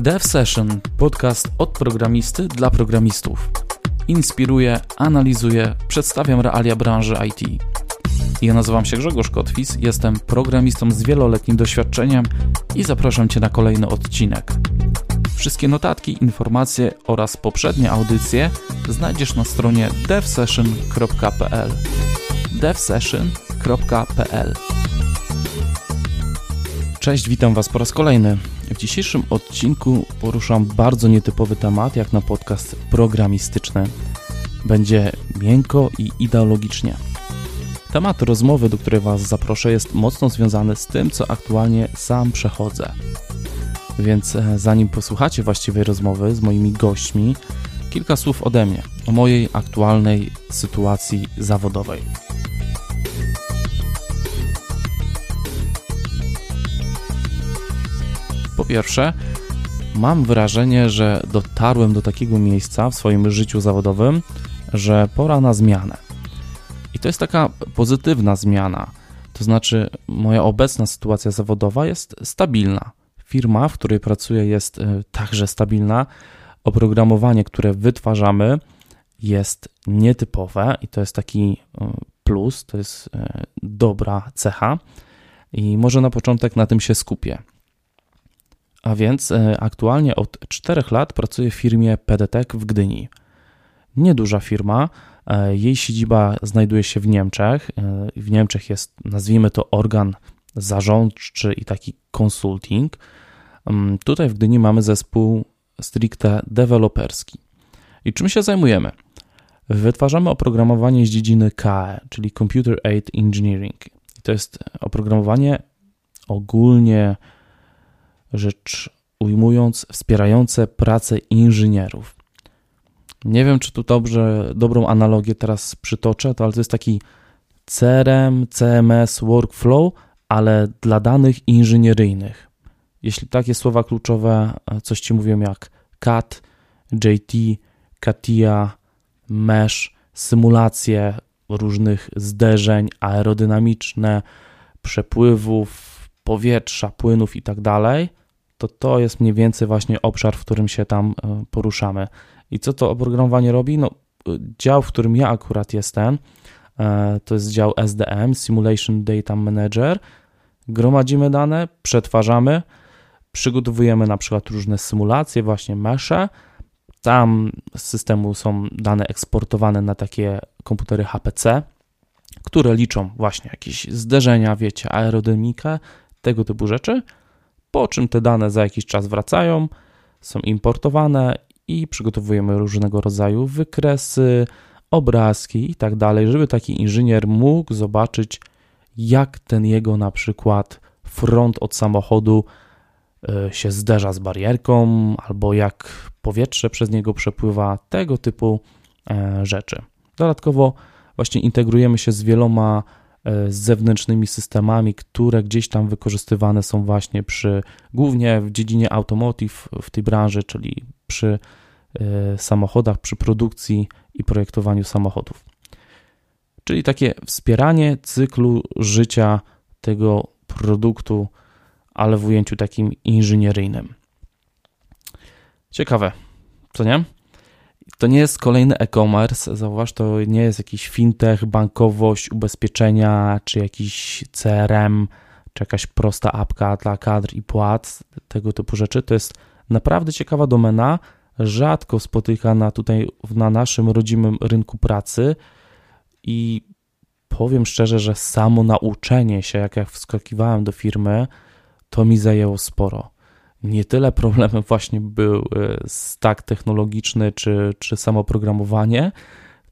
Dev Session, podcast od programisty dla programistów. Inspiruję, analizuję, przedstawiam realia branży IT. Ja nazywam się Grzegorz Kotwis, jestem programistą z wieloletnim doświadczeniem i zapraszam Cię na kolejny odcinek. Wszystkie notatki, informacje oraz poprzednie audycje znajdziesz na stronie devsession.pl devsession.pl Cześć, witam Was po raz kolejny. W dzisiejszym odcinku poruszam bardzo nietypowy temat, jak na podcast programistyczny. Będzie miękko i ideologicznie. Temat rozmowy, do której Was zaproszę, jest mocno związany z tym, co aktualnie sam przechodzę. Więc e, zanim posłuchacie właściwej rozmowy z moimi gośćmi, kilka słów ode mnie o mojej aktualnej sytuacji zawodowej. Po pierwsze, mam wrażenie, że dotarłem do takiego miejsca w swoim życiu zawodowym, że pora na zmianę. I to jest taka pozytywna zmiana. To znaczy, moja obecna sytuacja zawodowa jest stabilna. Firma, w której pracuję, jest e, także stabilna. Oprogramowanie, które wytwarzamy, jest nietypowe i to jest taki e, plus, to jest e, dobra cecha. I może na początek na tym się skupię. A więc aktualnie od 4 lat pracuję w firmie PDTek w Gdyni. Nieduża firma, jej siedziba znajduje się w Niemczech. W Niemczech jest, nazwijmy to, organ zarządczy i taki consulting. Mm, tutaj w Gdyni mamy zespół stricte deweloperski. I czym się zajmujemy? Wytwarzamy oprogramowanie z dziedziny KE, czyli Computer Aid Engineering. To jest oprogramowanie ogólnie rzecz ujmując, wspierające pracę inżynierów. Nie wiem, czy tu dobrze, dobrą analogię teraz przytoczę, to, ale to jest taki CRM, CMS, workflow, ale dla danych inżynieryjnych. Jeśli takie słowa kluczowe e, coś Ci mówią jak CAT, JT, CATIA, MESH, symulacje różnych zderzeń aerodynamiczne, przepływów powietrza, płynów i tak dalej, to to jest mniej więcej właśnie obszar, w którym się tam e, poruszamy. I co to oprogramowanie robi? No, e, dział, w którym ja akurat jestem, to jest dział SDM, Simulation Data Manager. Gromadzimy dane, przetwarzamy, przygotowujemy na przykład różne symulacje, właśnie mesze. Tam z systemu są dane eksportowane na takie komputery HPC, które liczą właśnie jakieś zderzenia, wiecie, aerodynamikę, tego typu rzeczy. Po czym te dane za jakiś czas wracają, są importowane i przygotowujemy różnego rodzaju wykresy, obrazki i tak dalej, żeby taki inżynier mógł zobaczyć, jak ten jego na przykład front od samochodu E, się zderza z barierką, albo jak powietrze przez niego przepływa, tego typu e, rzeczy. Dodatkowo właśnie integrujemy się z wieloma e, zewnętrznymi systemami, które gdzieś tam wykorzystywane są właśnie przy, głównie w dziedzinie automotive w tej branży, czyli przy samochodach, przy produkcji i projektowaniu samochodów. Czyli takie wspieranie cyklu życia tego produktu, ale w ujęciu takim inżynieryjnym. Ciekawe, co nie? To nie jest kolejny e-commerce, zauważ, to nie jest jakiś fintech, bankowość, ubezpieczenia, czy jakiś CRM, czy jakaś prosta apka dla kadr i płac, tego typu rzeczy. To jest naprawdę ciekawa domena, rzadko spotykana tutaj na naszym rodzimym rynku pracy i powiem szczerze, że samo nauczenie się, jak ja wskakiwałem do firmy, to mi zajęło sporo. Nie tyle problemem właśnie był e, stack technologiczny czy, czy samo programowanie,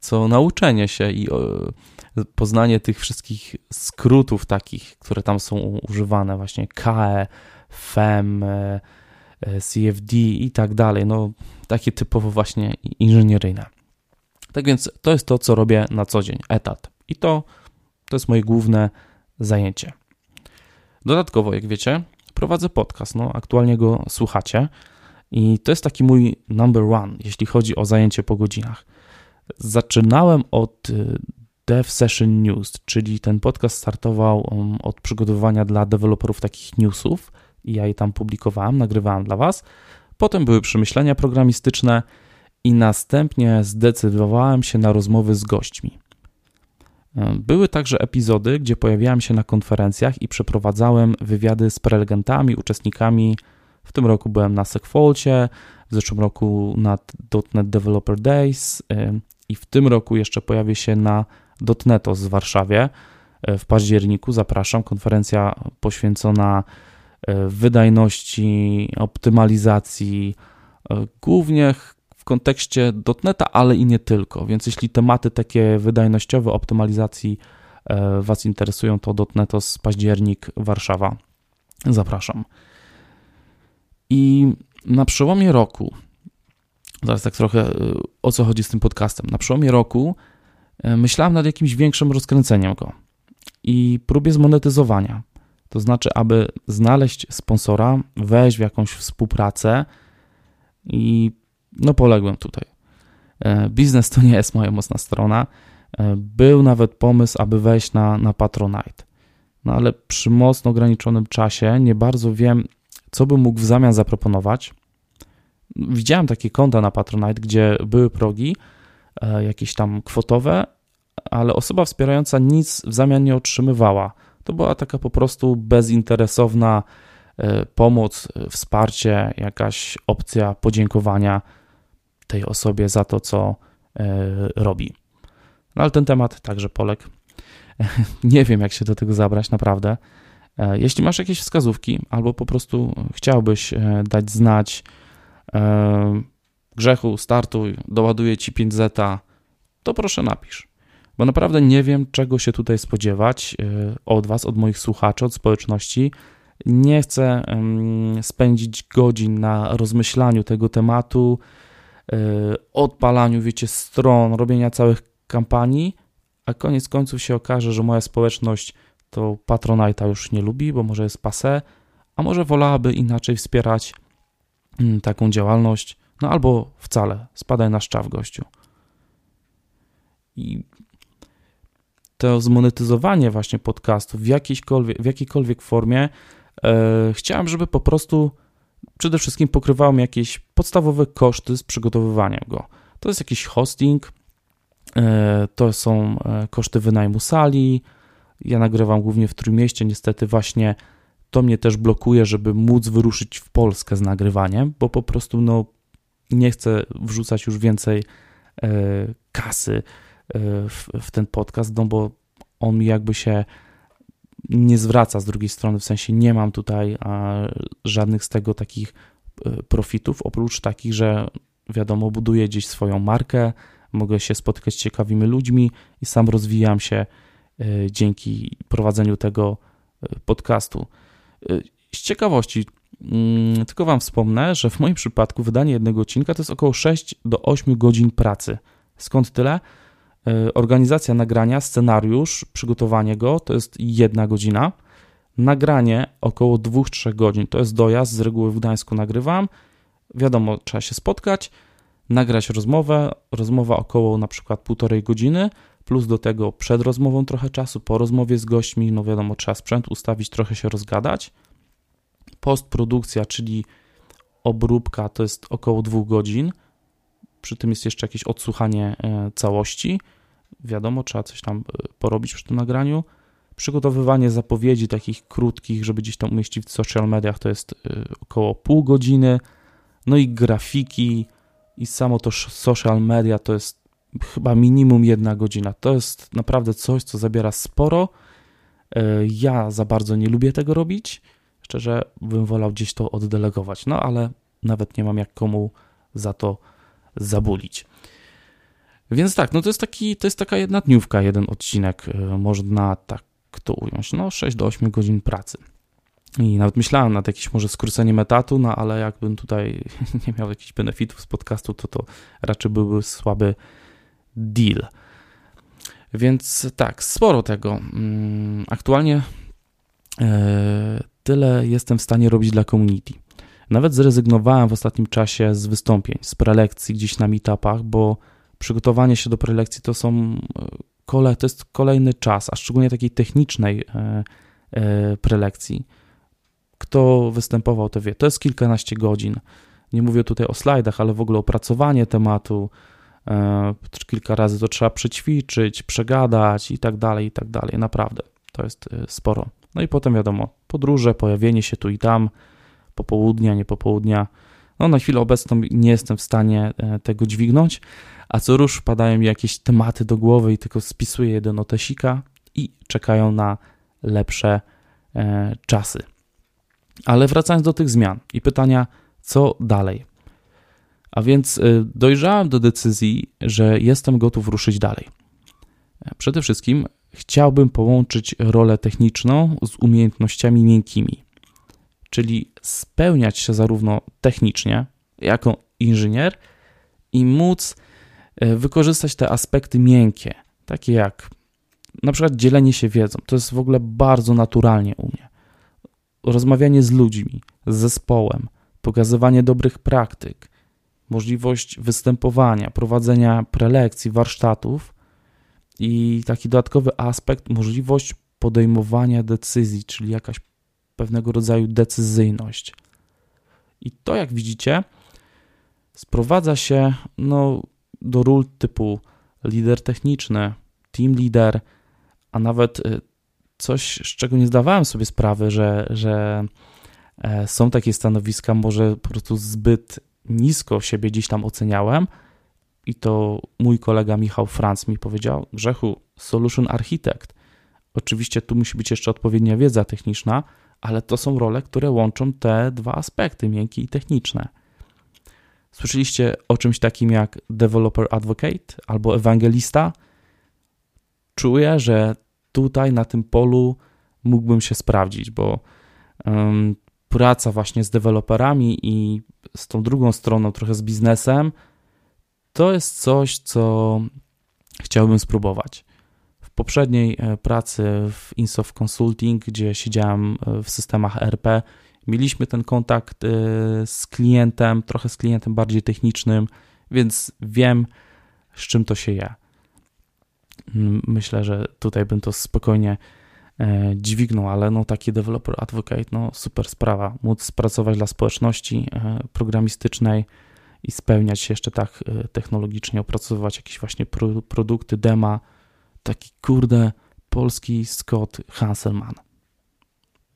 co nauczenie się i poznanie tych wszystkich skrótów takich, które tam są używane, właśnie KE, FEM, e, e, CFD i tak dalej. No, takie typowo właśnie inżynieryjne. Tak więc to jest to, co robię na co dzień, etat. I to, to jest moje główne zajęcie. Dodatkowo, jak wiecie, prowadzę podcast. No, aktualnie go słuchacie i to jest taki mój number one, jeśli chodzi o zajęcie po godzinach. Zaczynałem od y, Dev Session News, czyli ten podcast startował um, od przygotowywania dla deweloperów takich newsów i ja je tam publikowałem, nagrywałem dla Was. Potem były przemyślenia programistyczne i następnie zdecydowałem się na rozmowy z gośćmi. Były także epizody, gdzie pojawiałem się na konferencjach i przeprowadzałem wywiady z prelegentami, uczestnikami. W tym roku byłem na Segfolcie, w zeszłym roku na .NET Developer Days i w tym roku jeszcze pojawię się na .NETOS w Warszawie w październiku. Zapraszam, konferencja poświęcona e, wydajności, optymalizacji, głównie kontekście .NETA, ale i nie tylko. Więc jeśli tematy takie wydajnościowe, optymalizacji e, Was interesują, to .NETOS październik Warszawa. Zapraszam. I na przełomie roku, zaraz tak trochę o co chodzi z tym podcastem. Na przełomie roku myślałem nad jakimś większym rozkręceniem go i próbie zmonetyzowania. To znaczy, aby znaleźć sponsora, wejść w jakąś współpracę i no poległem tutaj. E, biznes to nie jest moja mocna strona. E, był nawet pomysł, aby wejść na, na Patronite. No ale przy mocno ograniczonym czasie nie bardzo wiem, co bym mógł w zamian zaproponować. Widziałem takie konta na Patronite, gdzie były progi, e, jakieś tam kwotowe, ale osoba wspierająca nic w zamian nie otrzymywała. To była taka po prostu bezinteresowna pomoc, wsparcie, jakaś opcja podziękowania tej osobie za to, co e, robi. No ale ten temat także poległ. Nie wiem, jak się do tego zabrać, naprawdę. Jeśli masz jakieś wskazówki, albo po prostu chciałbyś dać znać grzechu, startuj, doładuję ci 5 zeta, to proszę napisz bo naprawdę nie wiem, czego się tutaj spodziewać e, od Was, od moich słuchaczy, od społeczności. Nie chcę spędzić godzin na rozmyślaniu tego tematu, e, odpalaniu, wiecie, stron, robienia całych kampanii, a koniec końców się okaże, że moja społeczność to Patronite'a już nie lubi, bo może jest pase, a może wolałaby inaczej wspierać mm, taką działalność, no albo wcale, spadaj na szczaw gościu. I to zmonetyzowanie właśnie podcastów w, w jakiejkolwiek formie, e, chciałem, żeby po prostu przede wszystkim pokrywało mi jakieś podstawowe koszty z przygotowywania go. To jest jakiś hosting, e, to są e, koszty wynajmu sali. Ja nagrywam głównie w Trójmieście, niestety właśnie to mnie też blokuje, żeby móc wyruszyć w Polskę z nagrywaniem, bo po prostu no, nie chcę wrzucać już więcej e, kasy w, w ten podcast, no bo on mi jakby się nie zwraca z drugiej strony, w sensie nie mam tutaj żadnych z tego takich e, profitów, oprócz takich, że wiadomo, buduję gdzieś swoją markę, mogę się spotykać z ciekawymi ludźmi i sam rozwijam się e, dzięki prowadzeniu tego e, podcastu. Z ciekawości, mm, tylko Wam wspomnę, że w moim przypadku wydanie jednego odcinka to jest około 6 do 8 godzin pracy. Skąd tyle? E, organizacja nagrania, scenariusz, przygotowanie go to jest jedna godzina. Nagranie około 2-3 godzin. To jest dojazd, z reguły w Gdańsku nagrywam. Wiadomo, trzeba się spotkać, nagrać rozmowę. Rozmowa około na przykład półtorej godziny, plus do tego przed rozmową trochę czasu, po rozmowie z gośćmi, no wiadomo, trzeba sprzęt ustawić, trochę się rozgadać. Postprodukcja, czyli obróbka, to jest około 2 godzin. Przy tym jest jeszcze jakieś odsłuchanie e, całości wiadomo, trzeba coś tam e, porobić przy tym nagraniu. Przygotowywanie zapowiedzi takich krótkich, żeby gdzieś tam umieścić w social mediach, to jest e, około pół godziny. No i grafiki i samo to social media to jest chyba minimum jedna godzina. To jest naprawdę coś, co zabiera sporo. E, ja za bardzo nie lubię tego robić. Szczerze bym wolał gdzieś to oddelegować, no ale nawet nie mam jak komu za to zabulić. Więc tak, no to jest, taki, to jest taka jedna dniówka, jeden odcinek, e, można tak to ująć, no 6 do 8 godzin pracy. I nawet myślałem nad jakimś może skróceniem etatu, no ale jakbym tutaj nie miał jakichś benefitów z podcastu, to to raczej byłby słaby deal. Więc tak, sporo tego. Mm, aktualnie e, tyle jestem w stanie robić dla community. Nawet zrezygnowałem w ostatnim czasie z wystąpień, z prelekcji gdzieś na meetupach, bo przygotowanie się do prelekcji to są e, kole, to jest kolejny czas, a szczególnie takiej technicznej e, e, prelekcji. Kto występował, to wie, to jest kilkanaście godzin. Nie mówię tutaj o slajdach, ale w ogóle opracowanie tematu. Kilka razy to trzeba przećwiczyć, przegadać i tak dalej, i tak dalej. Naprawdę, to jest sporo. No i potem wiadomo, podróże, pojawienie się tu i tam, popołudnia, nie popołudnia. No na chwilę obecną nie jestem w stanie tego dźwignąć, a co rusz wpadają mi jakieś tematy do głowy i tylko spisuję je do notesika i czekają na lepsze e, czasy. Ale wracając do tych zmian i pytania, co dalej? A więc e, dojrzałem do decyzji, że jestem gotów ruszyć dalej. E, przede wszystkim chciałbym połączyć rolę techniczną z umiejętnościami miękkimi, czyli spełniać się zarówno technicznie jako inżynier i móc wykorzystać te aspekty miękkie, takie jak na przykład dzielenie się wiedzą. To jest w ogóle bardzo naturalnie u mnie. Rozmawianie z ludźmi, z zespołem, pokazywanie dobrych praktyk, możliwość występowania, prowadzenia prelekcji, warsztatów i taki dodatkowy aspekt, możliwość podejmowania decyzji, czyli jakaś pewnego rodzaju decyzyjność. I to, jak widzicie, sprowadza się no, do ról typu lider techniczny, team leader, a nawet y, coś, z czego nie zdawałem sobie sprawy, że, że e, są takie stanowiska, może po prostu zbyt nisko siebie gdzieś tam oceniałem. I to mój kolega Michał Franc mi powiedział: Grzechu, solution architect. Oczywiście tu musi być jeszcze odpowiednia wiedza techniczna, ale to są role, które łączą te dwa aspekty, miękkie i techniczne. Słyszeliście o czymś takim jak developer advocate albo ewangelista? Czuję, że tutaj na tym polu mógłbym się sprawdzić, bo um, praca właśnie z deweloperami i z tą drugą stroną, trochę z biznesem, to jest coś, co chciałbym spróbować. W poprzedniej e, pracy w Insoft Consulting, gdzie siedziałem e, w systemach RP, mieliśmy ten kontakt e, z klientem, trochę z klientem bardziej technicznym, więc wiem, z czym to się je. Myślę, że tutaj bym to spokojnie e, dźwignął, ale no taki developer advocate, no super sprawa, móc pracować dla społeczności e, programistycznej i spełniać się jeszcze tak e, technologicznie, opracowywać jakieś właśnie pro, produkty, dema, taki kurde polski Scott Hanselman.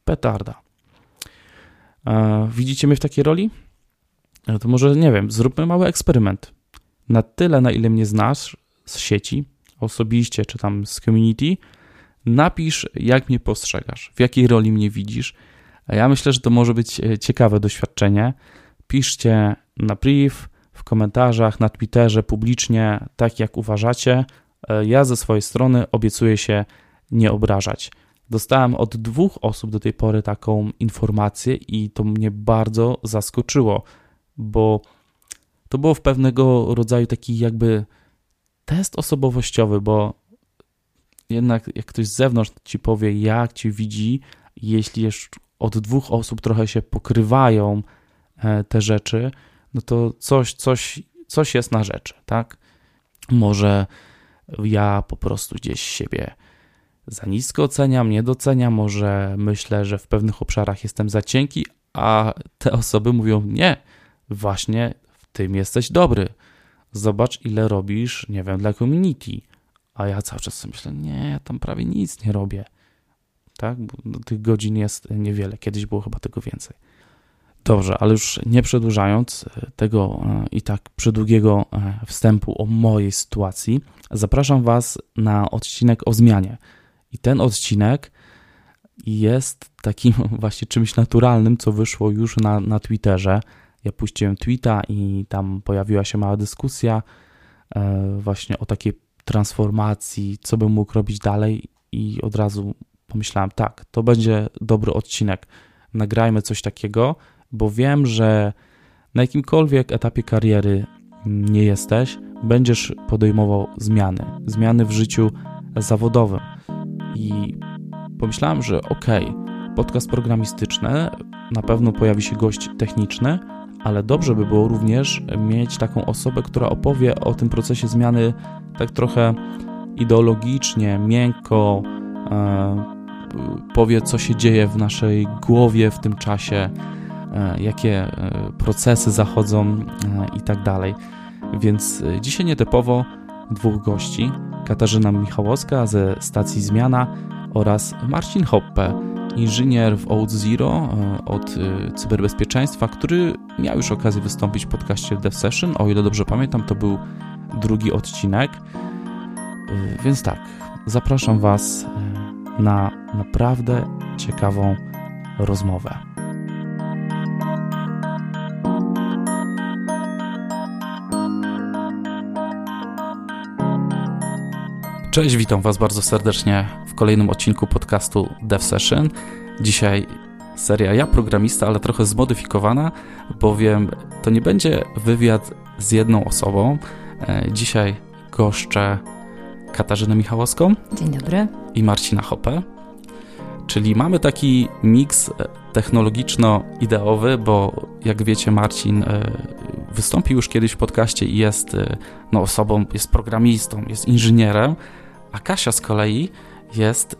Petarda. Widzicie mnie w takiej roli? To może, nie wiem, zróbmy mały eksperyment. Na tyle, na ile mnie znasz z sieci, osobiście, czy tam z community, napisz, jak mnie postrzegasz, w jakiej roli mnie widzisz. Ja myślę, że to może być e, ciekawe doświadczenie. Piszcie na priv, w komentarzach, na Twitterze, publicznie, tak jak uważacie. E, ja ze swojej strony obiecuję się nie obrażać. Dostałem od dwóch osób do tej pory taką informację i to mnie bardzo zaskoczyło, bo to było w pewnego rodzaju taki jakby test osobowościowy, bo jednak jak ktoś z zewnątrz ci powie, jak ci widzi, jeśli jeszcze od dwóch osób trochę się pokrywają e, te rzeczy, no to coś, coś, coś jest na rzeczy, tak? Może ja po prostu gdzieś siebie za nisko oceniam, nie doceniam, może myślę, że w pewnych obszarach jestem za cienki, a te osoby mówią, nie, właśnie w tym jesteś dobry zobacz ile robisz, nie wiem, dla community. A ja cały czas sobie myślę, nie, ja tam prawie nic nie robię. Tak? Bo tych godzin jest niewiele. Kiedyś było chyba tego więcej. Dobrze, ale już nie przedłużając e, tego e, i tak przedługiego e, wstępu o mojej sytuacji, zapraszam Was na odcinek o zmianie. I ten odcinek jest takim właśnie czymś naturalnym, co wyszło już na, na Twitterze. Ja puściłem tweeta i tam pojawiła się mała dyskusja e, właśnie o takiej transformacji, co bym mógł robić dalej i od razu pomyślałem, tak, to będzie dobry odcinek. Nagrajmy coś takiego, bo wiem, że na jakimkolwiek etapie kariery nie jesteś, będziesz podejmował zmiany, zmiany w życiu zawodowym. I pomyślałem, że okej, okay, podcast programistyczny, na pewno pojawi się gość techniczny, ale dobrze by było również mieć taką osobę, która opowie o tym procesie zmiany tak trochę ideologicznie, miękko, e, powie, co się dzieje w naszej głowie w tym czasie, jakie procesy zachodzą i tak dalej. Więc dzisiaj nietypowo dwóch gości, Katarzyna Michałowska ze stacji Zmiana oraz Marcin Hoppe, inżynier w Old Zero e, od e, cyberbezpieczeństwa, który miał już okazję wystąpić w podcaście Dev Session. O ile dobrze pamiętam, to był drugi odcinek. E, więc tak, zapraszam Was na naprawdę ciekawą rozmowę. Cześć, witam Was bardzo serdecznie w kolejnym odcinku podcastu Dev Session. Dzisiaj seria Ja Programista, ale trochę zmodyfikowana, bowiem to nie będzie wywiad z jedną osobą. E, dzisiaj goszczę Katarzynę Michałowską. Dzień dobry. I Marcina Hopę. Czyli mamy taki miks e, technologiczno-ideowy, bo jak wiecie, Marcin e, wystąpił już kiedyś w podcaście i jest no, osobą, jest programistą, jest inżynierem, a Kasia z kolei jest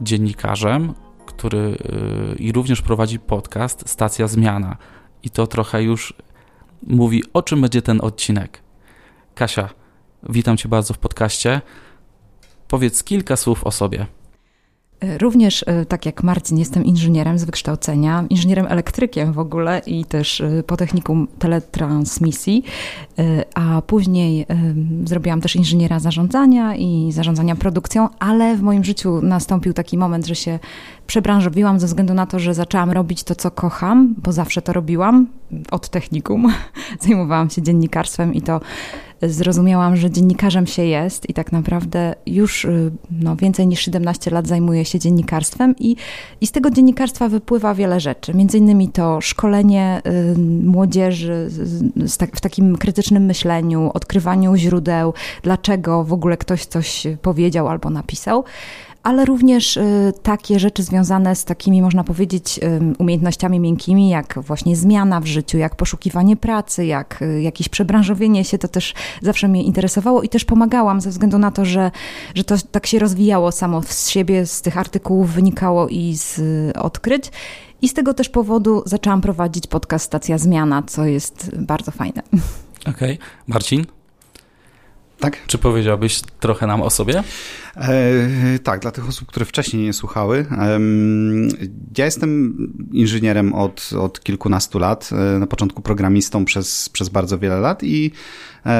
dziennikarzem, który y, i również prowadzi podcast Stacja Zmiana. I to trochę już mówi, o czym będzie ten odcinek. Kasia, witam Cię bardzo w podcaście. Powiedz kilka słów o sobie. E, również, e, tak jak Marcin, jestem inżynierem z wykształcenia, inżynierem elektrykiem w ogóle i też e, po technikum teletransmisji, a później zrobiłam też inżyniera zarządzania i zarządzania produkcją, ale w moim życiu nastąpił taki moment, że się przebranżowiłam ze względu na to, że zaczęłam robić to, co kocham, bo zawsze to robiłam od technikum. Zajmowałam się dziennikarstwem i to zrozumiałam, że dziennikarzem się jest i tak naprawdę już y, no, więcej niż 17 lat zajmuję się dziennikarstwem i, i z tego dziennikarstwa wypływa wiele rzeczy. Między innymi to szkolenie y, młodzieży w takim krytycznym myśleniu, odkrywaniu źródeł, dlaczego w ogóle ktoś coś powiedział albo napisał ale również y, takie rzeczy związane z takimi, można powiedzieć, umiejętnościami miękkimi, jak właśnie zmiana w życiu, jak poszukiwanie pracy, jak y, jakieś przebranżowienie się, to też zawsze mnie interesowało i też pomagałam ze względu na to, że, że to tak się rozwijało samo z siebie, z tych artykułów wynikało i z y, odkryć. I z tego też powodu zaczęłam prowadzić podcast Stacja Zmiana, co jest bardzo fajne. Okej. Okay. Marcin? Tak? Czy powiedziałbyś trochę nam o sobie? E, tak, dla tych osób, które wcześniej nie słuchały. E, ja jestem inżynierem od, od kilkunastu lat, e, na początku programistą przez, przez bardzo wiele lat i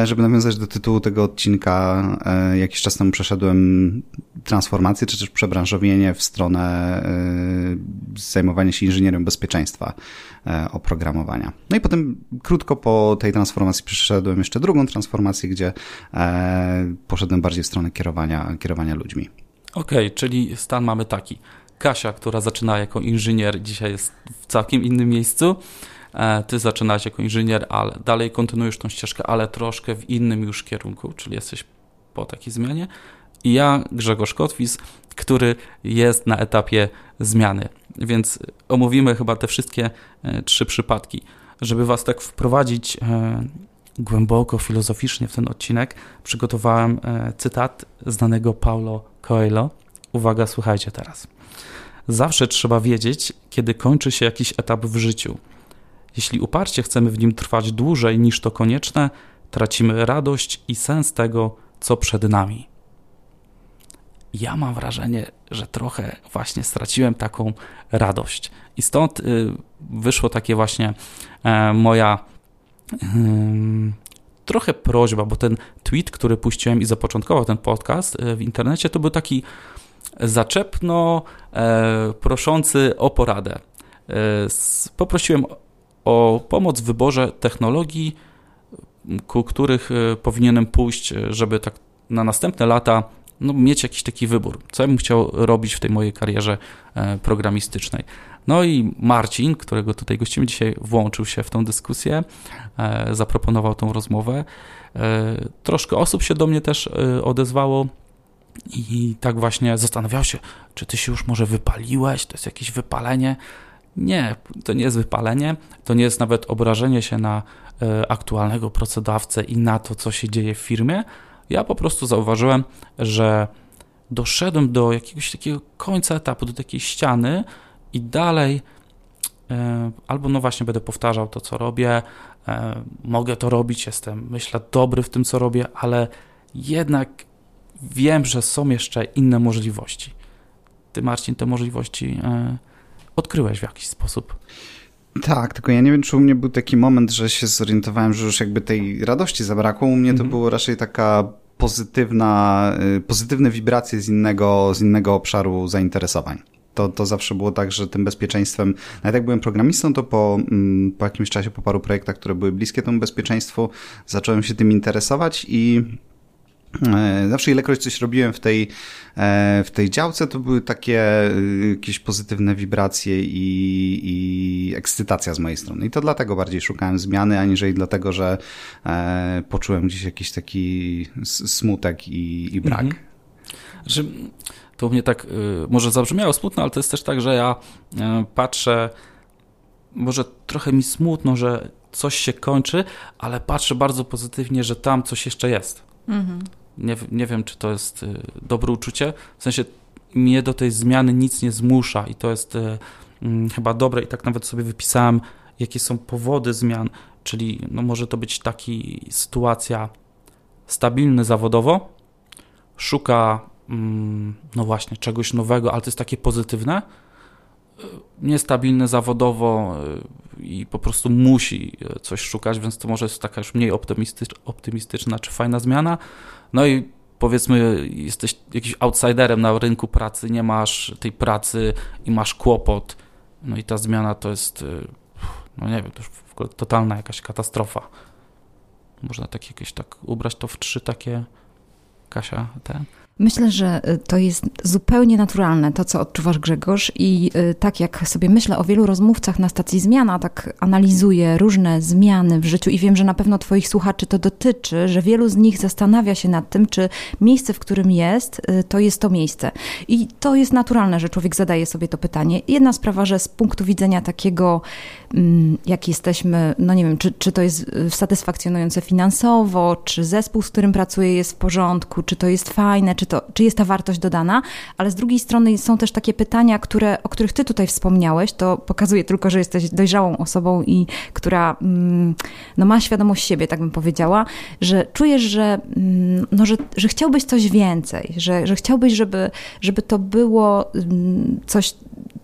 żeby nawiązać do tytułu tego odcinka, e, jakiś czas temu przeszedłem transformację, czy też przebranżowienie w stronę zajmowania się inżynierem bezpieczeństwa oprogramowania. No i potem krótko po tej transformacji przeszedłem jeszcze drugą transformację, gdzie poszedłem bardziej w stronę kierowania, kierowania ludźmi. Okej, okay, czyli stan mamy taki. Kasia, która zaczyna jako inżynier, dzisiaj jest w całkiem innym miejscu. E, ty zaczynałeś jako inżynier, ale dalej kontynuujesz tą ścieżkę, ale troszkę w innym już kierunku, czyli jesteś po takiej zmianie. I ja, Grzegorz Kotwis, który jest na etapie zmiany. Więc omówimy chyba te wszystkie e, trzy przypadki. Żeby Was tak wprowadzić e, głęboko filozoficznie w ten odcinek, przygotowałem cytat znanego Paulo Coelho. Uwaga, słuchajcie teraz. Zawsze trzeba wiedzieć, kiedy kończy się jakiś etap w życiu. Jeśli uparcie chcemy w nim trwać dłużej niż to konieczne, tracimy radość i sens tego, co przed nami. Ja mam wrażenie, że trochę właśnie straciłem taką radość. I stąd y, wyszło takie właśnie e, moja trochę prośba, bo ten tweet, który puściłem i zapoczątkował ten podcast e, w internecie, to był taki zaczepno e, proszący o poradę. E, poprosiłem o pomoc w wyborze technologii, ku których powinienem pójść, żeby tak na następne lata no, mieć jakiś taki wybór, co ja bym chciał robić w tej mojej karierze programistycznej. No i Marcin, którego tutaj gościmy dzisiaj, włączył się w tą dyskusję, e, zaproponował tą rozmowę. E, troszkę osób się do mnie też e, odezwało i tak właśnie zastanawiał się, czy ty się już może wypaliłeś, to jest jakieś wypalenie. Nie, to nie jest wypalenie, to nie jest nawet obrażenie się na aktualnego pracodawcę i na to, co się dzieje w firmie. Ja po prostu zauważyłem, że doszedłem do jakiegoś takiego końca etapu, do takiej ściany, i dalej albo no właśnie będę powtarzał to, co robię, mogę to robić, jestem, myślę, dobry w tym, co robię, ale jednak wiem, że są jeszcze inne możliwości. Ty, Marcin, te możliwości odkryłeś w jakiś sposób. Tak, tylko ja nie wiem, czy u mnie był taki moment, że się zorientowałem, że już jakby tej radości zabrakło. U mnie to mhm. było raczej taka pozytywna, y, pozytywne wibracje z innego, z innego obszaru zainteresowań. To, to zawsze było tak, że tym bezpieczeństwem, nawet jak byłem programistą, to po, mm, po jakimś czasie, po paru projektach, które były bliskie temu bezpieczeństwu, zacząłem się tym interesować i zawsze ilekroć coś robiłem w tej, e, w tej działce, to były takie e, jakieś pozytywne wibracje i, i ekscytacja z mojej strony. I to dlatego bardziej szukałem zmiany, aniżeli dlatego, że poczułem gdzieś jakiś taki smutek i, i brak. Mhm. Że to mnie tak może zabrzmiało smutno, ale to jest też tak, że ja patrzę, może trochę mi smutno, że coś się kończy, ale patrzę bardzo pozytywnie, że tam coś jeszcze jest. Mhm. Nie, nie wiem, czy to jest y, dobre uczucie. W sensie mnie do tej zmiany nic nie zmusza i to jest y, mm, chyba dobre. I tak nawet sobie wypisałem, jakie są powody zmian, czyli no może to być taki sytuacja stabilny zawodowo, szuka mm, no właśnie czegoś nowego, ale to jest takie pozytywne, y, niestabilny zawodowo i po prostu musi coś szukać, więc to może jest taka już mniej optymistyczna czy fajna zmiana, no i powiedzmy, jesteś jakimś outsiderem na rynku pracy, nie masz tej pracy i masz kłopot. No i ta zmiana to jest, y, no nie wiem, to już totalna jakaś katastrofa. Można tak jakieś tak ubrać to w trzy takie, Kasia, ten. Myślę, że y, to jest zupełnie naturalne, to co odczuwasz Grzegorz i y, tak jak sobie myślę o wielu rozmówcach na stacji Zmiana, tak analizuję różne zmiany w życiu i wiem, że na pewno twoich słuchaczy to dotyczy, że wielu z nich zastanawia się nad tym, czy miejsce, w którym jest, y, to jest to miejsce. I to jest naturalne, że człowiek zadaje sobie to pytanie. Jedna sprawa, że z punktu widzenia takiego, mm, jak jesteśmy, no nie wiem, czy, czy to jest satysfakcjonujące finansowo, czy zespół, z którym pracuję jest w porządku, czy to jest fajne, czy czy, to, czy jest ta wartość dodana, ale z drugiej strony są też takie pytania, które, o których ty tutaj wspomniałeś, to pokazuje tylko, że jesteś dojrzałą osobą i która mm, no, ma świadomość siebie, tak bym powiedziała, że czujesz, że, mm, no, że, że chciałbyś coś więcej, że, że chciałbyś, żeby, żeby to było mm, coś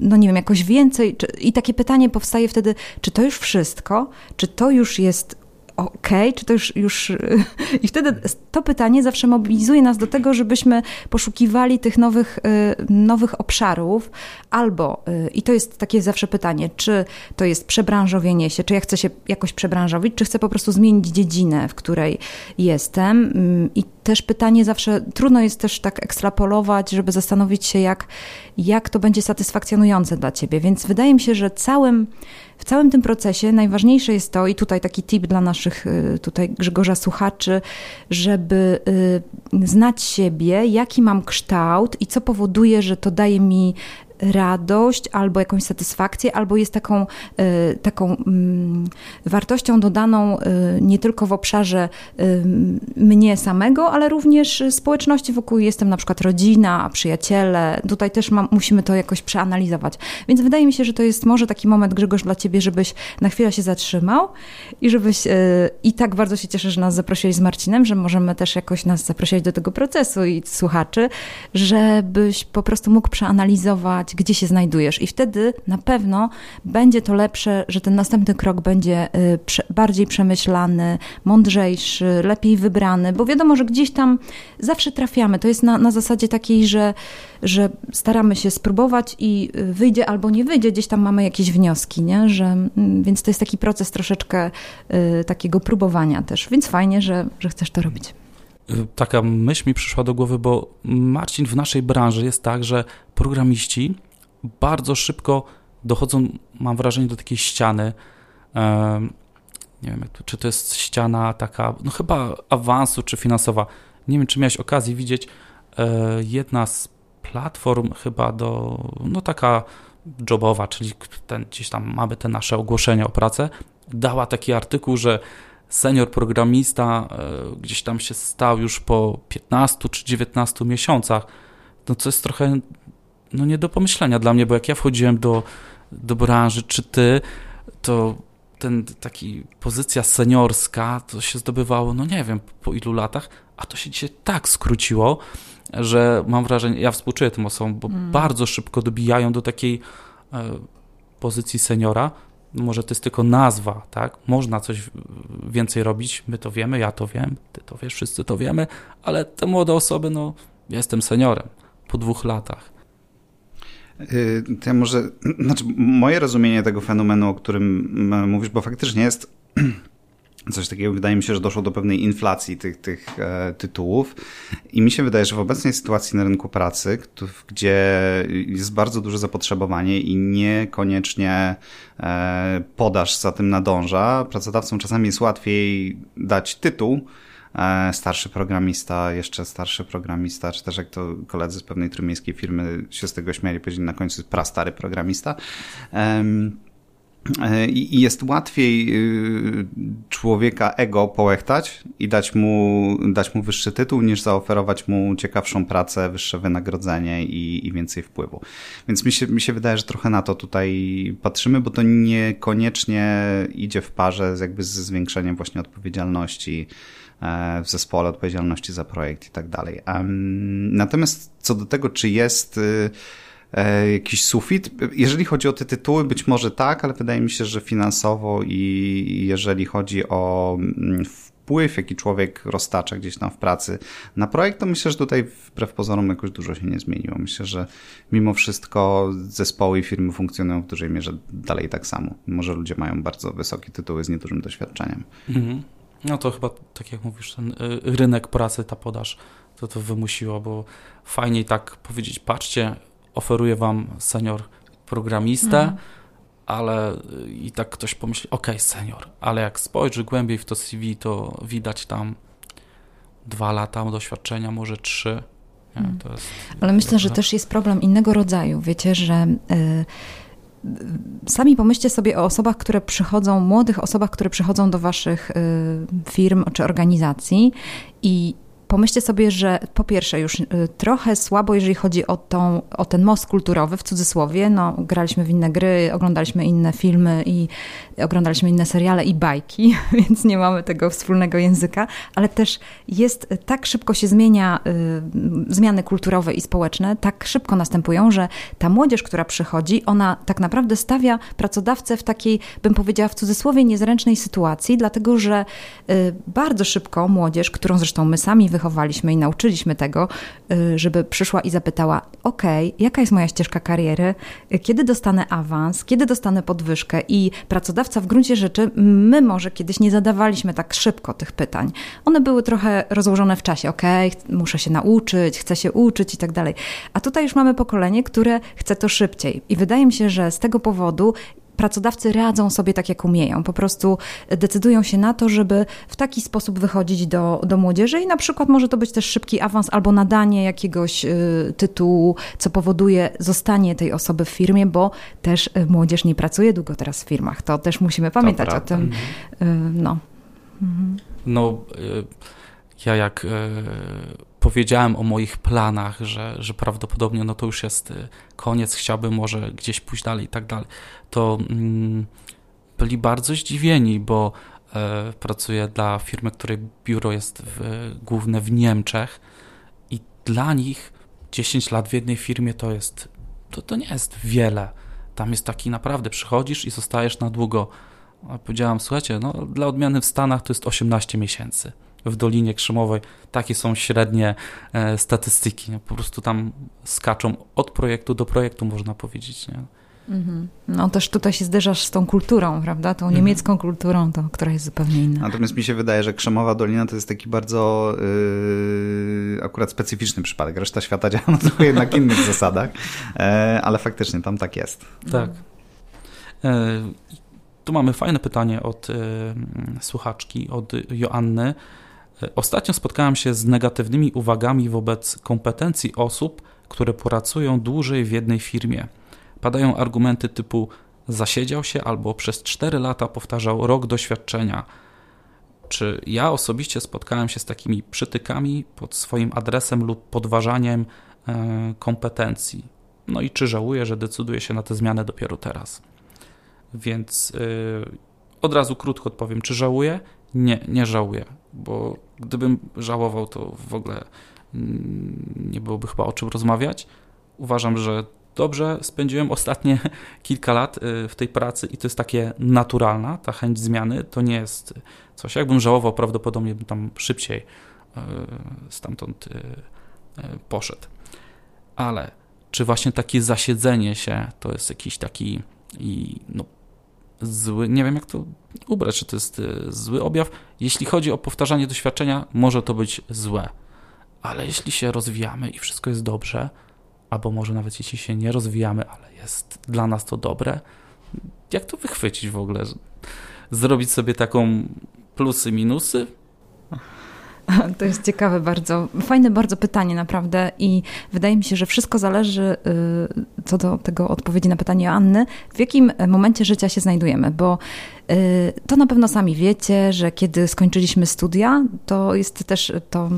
no nie wiem, jakoś więcej. I takie pytanie powstaje wtedy, czy to już wszystko? Czy to już jest okay, czy to już, już... I wtedy to pytanie zawsze mobilizuje nas do tego, żebyśmy poszukiwali tych nowych, y, nowych obszarów, albo, y, i to jest takie zawsze pytanie, czy to jest przebranżowienie się, czy ja chcę się jakoś przebranżowić, czy chcę po prostu zmienić dziedzinę, w której jestem. Mm, I też pytanie zawsze, trudno jest też tak ekstrapolować, żeby zastanowić się, jak, jak to będzie satysfakcjonujące dla ciebie. Więc wydaje mi się, że całym w całym tym procesie najważniejsze jest to, i tutaj taki tip dla naszych y, tutaj Grzegorza słuchaczy, żeby y, znać siebie, jaki mam kształt i co powoduje, że to daje mi radość albo jakąś satysfakcję, albo jest taką, e, taką mm, wartością dodaną e, nie tylko w obszarze e, mnie samego, ale również społeczności wokół. Jestem na przykład rodzina, przyjaciele. Tutaj też mam, musimy to jakoś przeanalizować. Więc wydaje mi się, że to jest może taki moment, Grzegorz, dla ciebie, żebyś na chwilę się zatrzymał i żebyś i tak bardzo się cieszę, że nas zaprosili z Marcinem, że możemy też jakoś nas zaprosić do tego procesu i słuchaczy, żebyś po prostu mógł przeanalizować gdzie się znajdujesz. I wtedy na pewno będzie to lepsze, że ten następny krok będzie y, bardziej przemyślany, mądrzejszy, lepiej wybrany, bo wiadomo, że gdzieś tam zawsze trafiamy. To jest na, na zasadzie takiej, że, że staramy się spróbować i y, wyjdzie albo nie wyjdzie, gdzieś tam mamy jakieś wnioski, nie? Że, mm, więc to jest taki proces troszeczkę y, takiego próbowania też. Więc fajnie, że, że chcesz to robić taka myśl mi przyszła do głowy, bo Marcin, w naszej branży jest tak, że programiści bardzo szybko dochodzą, mam wrażenie, do takiej ściany. Nie wiem, czy to jest ściana taka, no chyba awansu czy finansowa. Nie wiem, czy miałeś okazję widzieć. E, jedna z platform chyba do, no taka jobowa, czyli ten, gdzieś tam mamy te nasze ogłoszenia o pracę, dała taki artykuł, że senior programista e, gdzieś tam się stał już po 15 czy 19 miesiącach, no co jest trochę no nie do pomyślenia dla mnie, bo jak ja wchodziłem do do branży, czy ty, to ten taki pozycja seniorska to się zdobywało, no nie wiem po ilu latach, a to się dzisiaj tak skróciło, że mam wrażenie, ja współczuję tym osobom, bo mm. bardzo szybko dobijają do takiej e, pozycji seniora. Może to jest tylko nazwa, tak? Można coś więcej robić, my to wiemy, ja to wiem, ty to wiesz, wszyscy to wiemy, ale te młode osoby, no, jestem seniorem po dwóch latach. Y, ja może, znaczy moje rozumienie tego fenomenu, o którym mówisz, bo faktycznie jest coś takiego, wydaje mi się, że doszło do pewnej inflacji tych, tych e, tytułów. I mi się wydaje, że w obecnej sytuacji na rynku pracy, gdzie jest bardzo duże zapotrzebowanie i niekoniecznie e, podaż za tym nadąża, pracodawcom czasami jest łatwiej dać tytuł, e, starszy programista, jeszcze starszy programista, czy też jak to koledzy z pewnej trójmiejskiej firmy się z tego śmiali, powiedzieli na końcu prastary programista. E, I jest łatwiej y, człowieka ego połechtać i dać mu, dać mu wyższy tytuł, niż zaoferować mu ciekawszą pracę, wyższe wynagrodzenie i, i więcej wpływu. Więc mi się, mi się wydaje, że trochę na to tutaj patrzymy, bo to niekoniecznie idzie w parze z, jakby ze zwiększeniem właśnie odpowiedzialności e, w zespole, odpowiedzialności za projekt i tak dalej. Natomiast co do tego, czy jest y, E, jakiś sufit. Jeżeli chodzi o te tytuły, być może tak, ale wydaje mi się, że finansowo i jeżeli chodzi o mm, wpływ, jaki człowiek roztacza gdzieś tam w pracy na projekt, to myślę, że tutaj wbrew pozorom jakoś dużo się nie zmieniło. Myślę, że mimo wszystko zespoły i firmy funkcjonują w dużej mierze dalej tak samo. Może ludzie mają bardzo wysokie tytuły z niedużym doświadczeniem. Mhm. No to chyba, tak jak mówisz, ten y, rynek pracy, ta podaż, to to wymusiło, bo fajniej tak powiedzieć, patrzcie, oferuje wam senior programistę, mhm. ale i tak ktoś pomyśli, ok, senior, ale jak spojrzy głębiej w to CV, to widać tam dwa lata doświadczenia, może trzy. Nie, mhm. jest, ale myślę, że też jest problem innego rodzaju. Wiecie, że y, sami pomyślcie sobie o osobach, które przychodzą, młodych osobach, które przychodzą do waszych y, firm czy organizacji i pomyślcie sobie, że po pierwsze już y, trochę słabo, jeżeli chodzi o, tą, o ten most kulturowy, w cudzysłowie, no graliśmy w inne gry, oglądaliśmy inne filmy i oglądaliśmy inne seriale i bajki, więc nie mamy tego wspólnego języka, ale też jest, tak szybko się zmienia, y, zmiany kulturowe i społeczne, tak szybko następują, że ta młodzież, która przychodzi, ona tak naprawdę stawia pracodawcę w takiej, bym powiedziała w cudzysłowie, niezręcznej sytuacji, dlatego że y, bardzo szybko młodzież, którą zresztą my sami wychowaliśmy i nauczyliśmy tego, y, żeby przyszła i zapytała: OK, jaka jest moja ścieżka kariery, kiedy dostanę awans, kiedy dostanę podwyżkę i pracodawca w gruncie rzeczy, my może kiedyś nie zadawaliśmy tak szybko tych pytań. One były trochę rozłożone w czasie. Ok, muszę się nauczyć, chcę się uczyć i tak dalej. A tutaj już mamy pokolenie, które chce to szybciej. I wydaje mi się, że z tego powodu pracodawcy radzą sobie tak, jak umieją. Po prostu decydują się na to, żeby w taki sposób wychodzić do, do młodzieży i na przykład może to być też szybki awans albo nadanie jakiegoś y, tytułu, co powoduje zostanie tej osoby w firmie, bo też y, młodzież nie pracuje długo teraz w firmach. To też musimy pamiętać o tym. Y, no. Mhm. No, ja jak powiedziałem o moich planach, że, że prawdopodobnie no to już jest y, koniec, chciałbym może gdzieś pójść dalej i tak dalej, to mm, byli bardzo zdziwieni, bo e, pracuję dla firmy, której biuro jest w, główne w Niemczech i dla nich 10 lat w jednej firmie to jest, to, to nie jest wiele. Tam jest taki naprawdę, przychodzisz i zostajesz na długo. A powiedziałam, słuchajcie, no dla odmiany w Stanach to jest 18 miesięcy w Dolinie Krzemowej. Takie są średnie e, statystyki. Po prostu tam skaczą od projektu do projektu, można powiedzieć. Nie? Mhm. No też tutaj się zderzasz z tą kulturą, prawda? Tą mhm. niemiecką kulturą, to, która jest zupełnie inna. Natomiast mi się wydaje, że Krzemowa Dolina to jest taki bardzo yy, akurat specyficzny przypadek. Reszta świata działa na trochę jednak innych zasadach, e, ale faktycznie tam tak jest. Tak. E, tu mamy fajne pytanie od e, słuchaczki, od Joanny. Ostatnio spotkałem się z negatywnymi uwagami wobec kompetencji osób, które pracują dłużej w jednej firmie. Padają argumenty typu zasiedział się albo przez 4 lata powtarzał rok doświadczenia. Czy ja osobiście spotkałem się z takimi przytykami pod swoim adresem lub podważaniem e, kompetencji? No i czy żałuję, że decyduję się na tę zmianę dopiero teraz. Więc yy, od razu krótko odpowiem, czy żałuję? Nie, nie żałuję, bo gdybym żałował, to w ogóle mm, nie byłoby chyba o czym rozmawiać. Uważam, że dobrze spędziłem ostatnie kilka lat y, w tej pracy i to jest takie naturalna, ta chęć zmiany, to nie jest coś. Jakbym żałował, prawdopodobnie bym tam szybciej y, stamtąd y, poszedł. Ale czy właśnie takie zasiedzenie się to jest jakiś taki i no, zły, nie wiem jak to ubrać, czy to jest zły objaw. Jeśli chodzi o powtarzanie doświadczenia, może to być złe, ale jeśli się rozwijamy i wszystko jest dobrze, albo może nawet jeśli się nie rozwijamy, ale jest dla nas to dobre, jak to wychwycić w ogóle? Zrobić sobie taką plusy, minusy? To jest ciekawe bardzo, fajne bardzo pytanie naprawdę i wydaje mi się, że wszystko zależy y, co do tego odpowiedzi na pytanie Anny, w jakim momencie życia się znajdujemy, bo to na pewno sami wiecie, że kiedy skończyliśmy studia, to jest też to,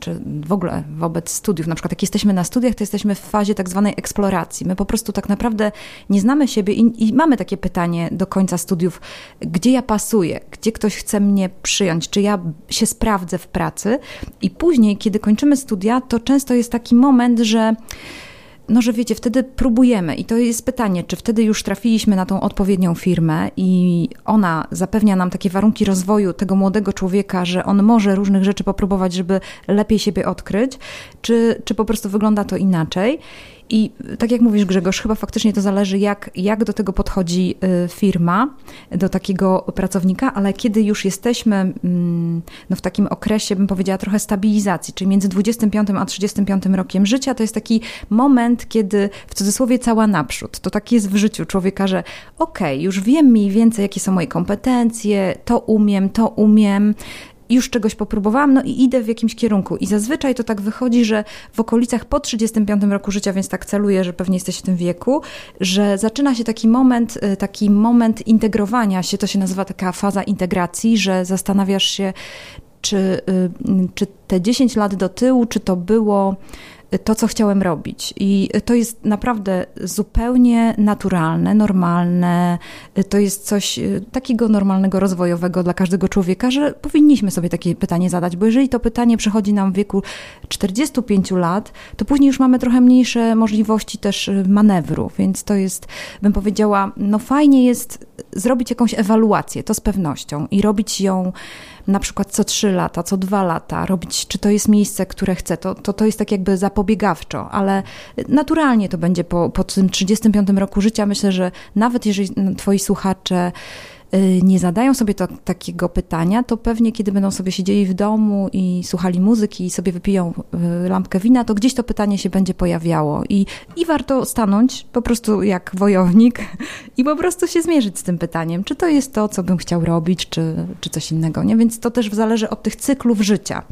czy w ogóle wobec studiów, na przykład jak jesteśmy na studiach, to jesteśmy w fazie tak zwanej eksploracji. My po prostu tak naprawdę nie znamy siebie i, i mamy takie pytanie do końca studiów, gdzie ja pasuję, gdzie ktoś chce mnie przyjąć, czy ja się sprawdzę w pracy. I później, kiedy kończymy studia, to często jest taki moment, że no, że wiecie, wtedy próbujemy i to jest pytanie, czy wtedy już trafiliśmy na tą odpowiednią firmę i ona zapewnia nam takie warunki rozwoju tego młodego człowieka, że on może różnych rzeczy popróbować, żeby lepiej siebie odkryć, czy, czy po prostu wygląda to inaczej. I tak jak mówisz, Grzegorz, chyba faktycznie to zależy, jak, jak do tego podchodzi y, firma, do takiego pracownika, ale kiedy już jesteśmy mm, no, w takim okresie, bym powiedziała, trochę stabilizacji, czyli między 25 a 35 rokiem życia, to jest taki moment, kiedy w cudzysłowie cała naprzód. To tak jest w życiu człowieka, że okej, okay, już wiem mniej więcej, jakie są moje kompetencje, to umiem, to umiem już czegoś popróbowałam, no i idę w jakimś kierunku. I zazwyczaj to tak wychodzi, że w okolicach po 35 roku życia, więc tak celuję, że pewnie jesteś w tym wieku, że zaczyna się taki moment, y, taki moment integrowania się, to się nazywa taka faza integracji, że zastanawiasz się, czy, y, czy te 10 lat do tyłu, czy to było to, co chciałem robić. I to jest naprawdę zupełnie naturalne, normalne. To jest coś y, takiego normalnego, rozwojowego dla każdego człowieka, że powinniśmy sobie takie pytanie zadać, bo jeżeli to pytanie przychodzi nam w wieku 45 lat, to później już mamy trochę mniejsze możliwości też y, manewru, więc to jest, bym powiedziała, no fajnie jest zrobić jakąś ewaluację, to z pewnością i robić ją na przykład co trzy lata, co dwa lata, robić, czy to jest miejsce, które chcę, to, to, to jest tak jakby zapobiegawczo, ale naturalnie to będzie po, po tym 35 roku życia. Myślę, że nawet jeżeli twoi słuchacze nie zadają sobie to, takiego pytania, to pewnie kiedy będą sobie siedzieli w domu i słuchali muzyki i sobie wypiją y, lampkę wina, to gdzieś to pytanie się będzie pojawiało. I, i warto stanąć po prostu jak wojownik i po prostu się zmierzyć z tym pytaniem, czy to jest to, co bym chciał robić, czy, czy coś innego. Nie? Więc to też zależy od tych cyklów życia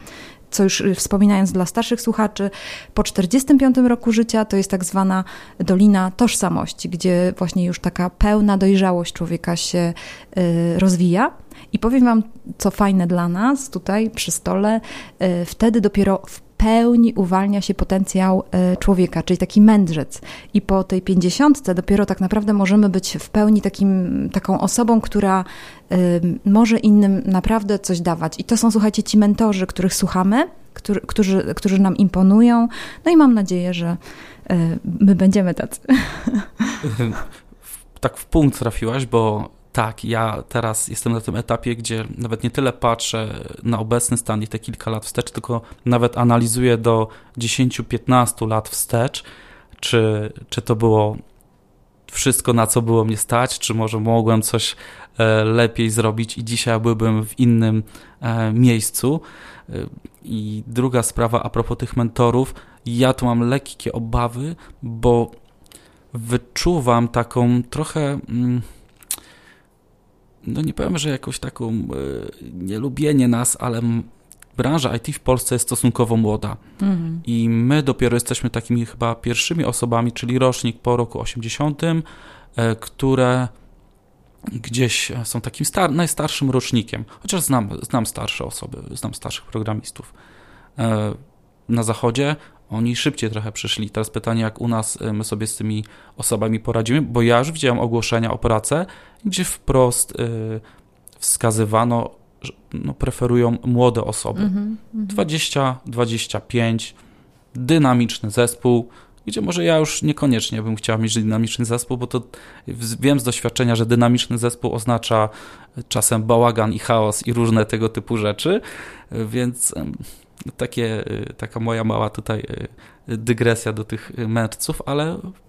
co już y, wspominając dla starszych słuchaczy, po 45 roku życia to jest tak zwana dolina tożsamości, gdzie właśnie już taka pełna dojrzałość człowieka się y, rozwija. I powiem Wam, co fajne dla nas tutaj przy stole, y, wtedy dopiero w pełni uwalnia się potencjał e, człowieka, czyli taki mędrzec. I po tej pięćdziesiątce dopiero tak naprawdę możemy być w pełni takim, taką osobą, która może innym naprawdę coś dawać. I to są, słuchajcie, ci mentorzy, których słuchamy, którzy, którzy, którzy nam imponują. No i mam nadzieję, że e, my będziemy tacy. Tak w punkt trafiłaś, bo tak, ja teraz jestem na tym etapie, gdzie nawet nie tyle patrzę na obecny stan i te kilka lat wstecz, tylko nawet analizuję do 10-15 lat wstecz, czy, czy to było wszystko, na co było mnie stać, czy może mogłem coś e, lepiej zrobić i dzisiaj byłbym w innym e, miejscu. E, I druga sprawa a propos tych mentorów, ja tu mam lekkie obawy, bo wyczuwam taką trochę mm, no nie powiem, że jakąś taką e, nielubienie nas, ale branża IT w Polsce jest stosunkowo młoda. Mhm. I my dopiero jesteśmy takimi chyba pierwszymi osobami, czyli rocznik po roku 80., e, które gdzieś są takim star najstarszym rocznikiem. Chociaż znam, znam starsze osoby, znam starszych programistów. E, na zachodzie oni szybciej trochę przyszli. Teraz pytanie, jak u nas my sobie z tymi osobami poradzimy, bo ja już widziałem ogłoszenia o pracę, gdzie wprost wskazywano, że no, preferują młode osoby. Mm -hmm, 20, 25, dynamiczny zespół, gdzie może ja już niekoniecznie bym chciał mieć dynamiczny zespół, bo to wiem z doświadczenia, że dynamiczny zespół oznacza czasem bałagan i chaos i różne tego typu rzeczy, więc takie, taka moja mała tutaj e, dygresja do tych mędrców, ale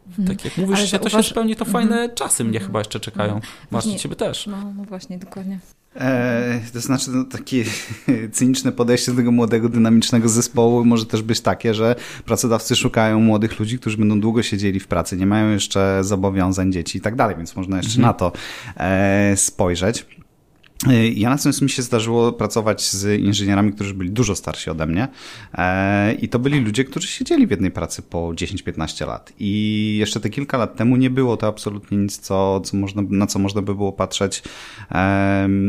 mhm. tak jak mówisz, się, to się spełni, to fajne mm -hmm. czasy mnie mm -hmm. chyba jeszcze czekają. Mm -hmm. Masz ciebie też. No, no właśnie, dokładnie. E, to znaczy, no, takie cyniczne podejście do tego młodego, dynamicznego zespołu może też być takie, że pracodawcy szukają młodych ludzi, którzy będą długo siedzieli w pracy, nie mają jeszcze zobowiązań dzieci i tak dalej, więc można jeszcze mhm. na to e, spojrzeć. Y, ja natomiast mi się zdarzyło pracować z inżynierami, którzy byli dużo starsi ode mnie e, i to byli ludzie, którzy siedzieli w jednej pracy po 10-15 lat i jeszcze te kilka lat temu nie było to absolutnie nic, co, co można, na co można by było patrzeć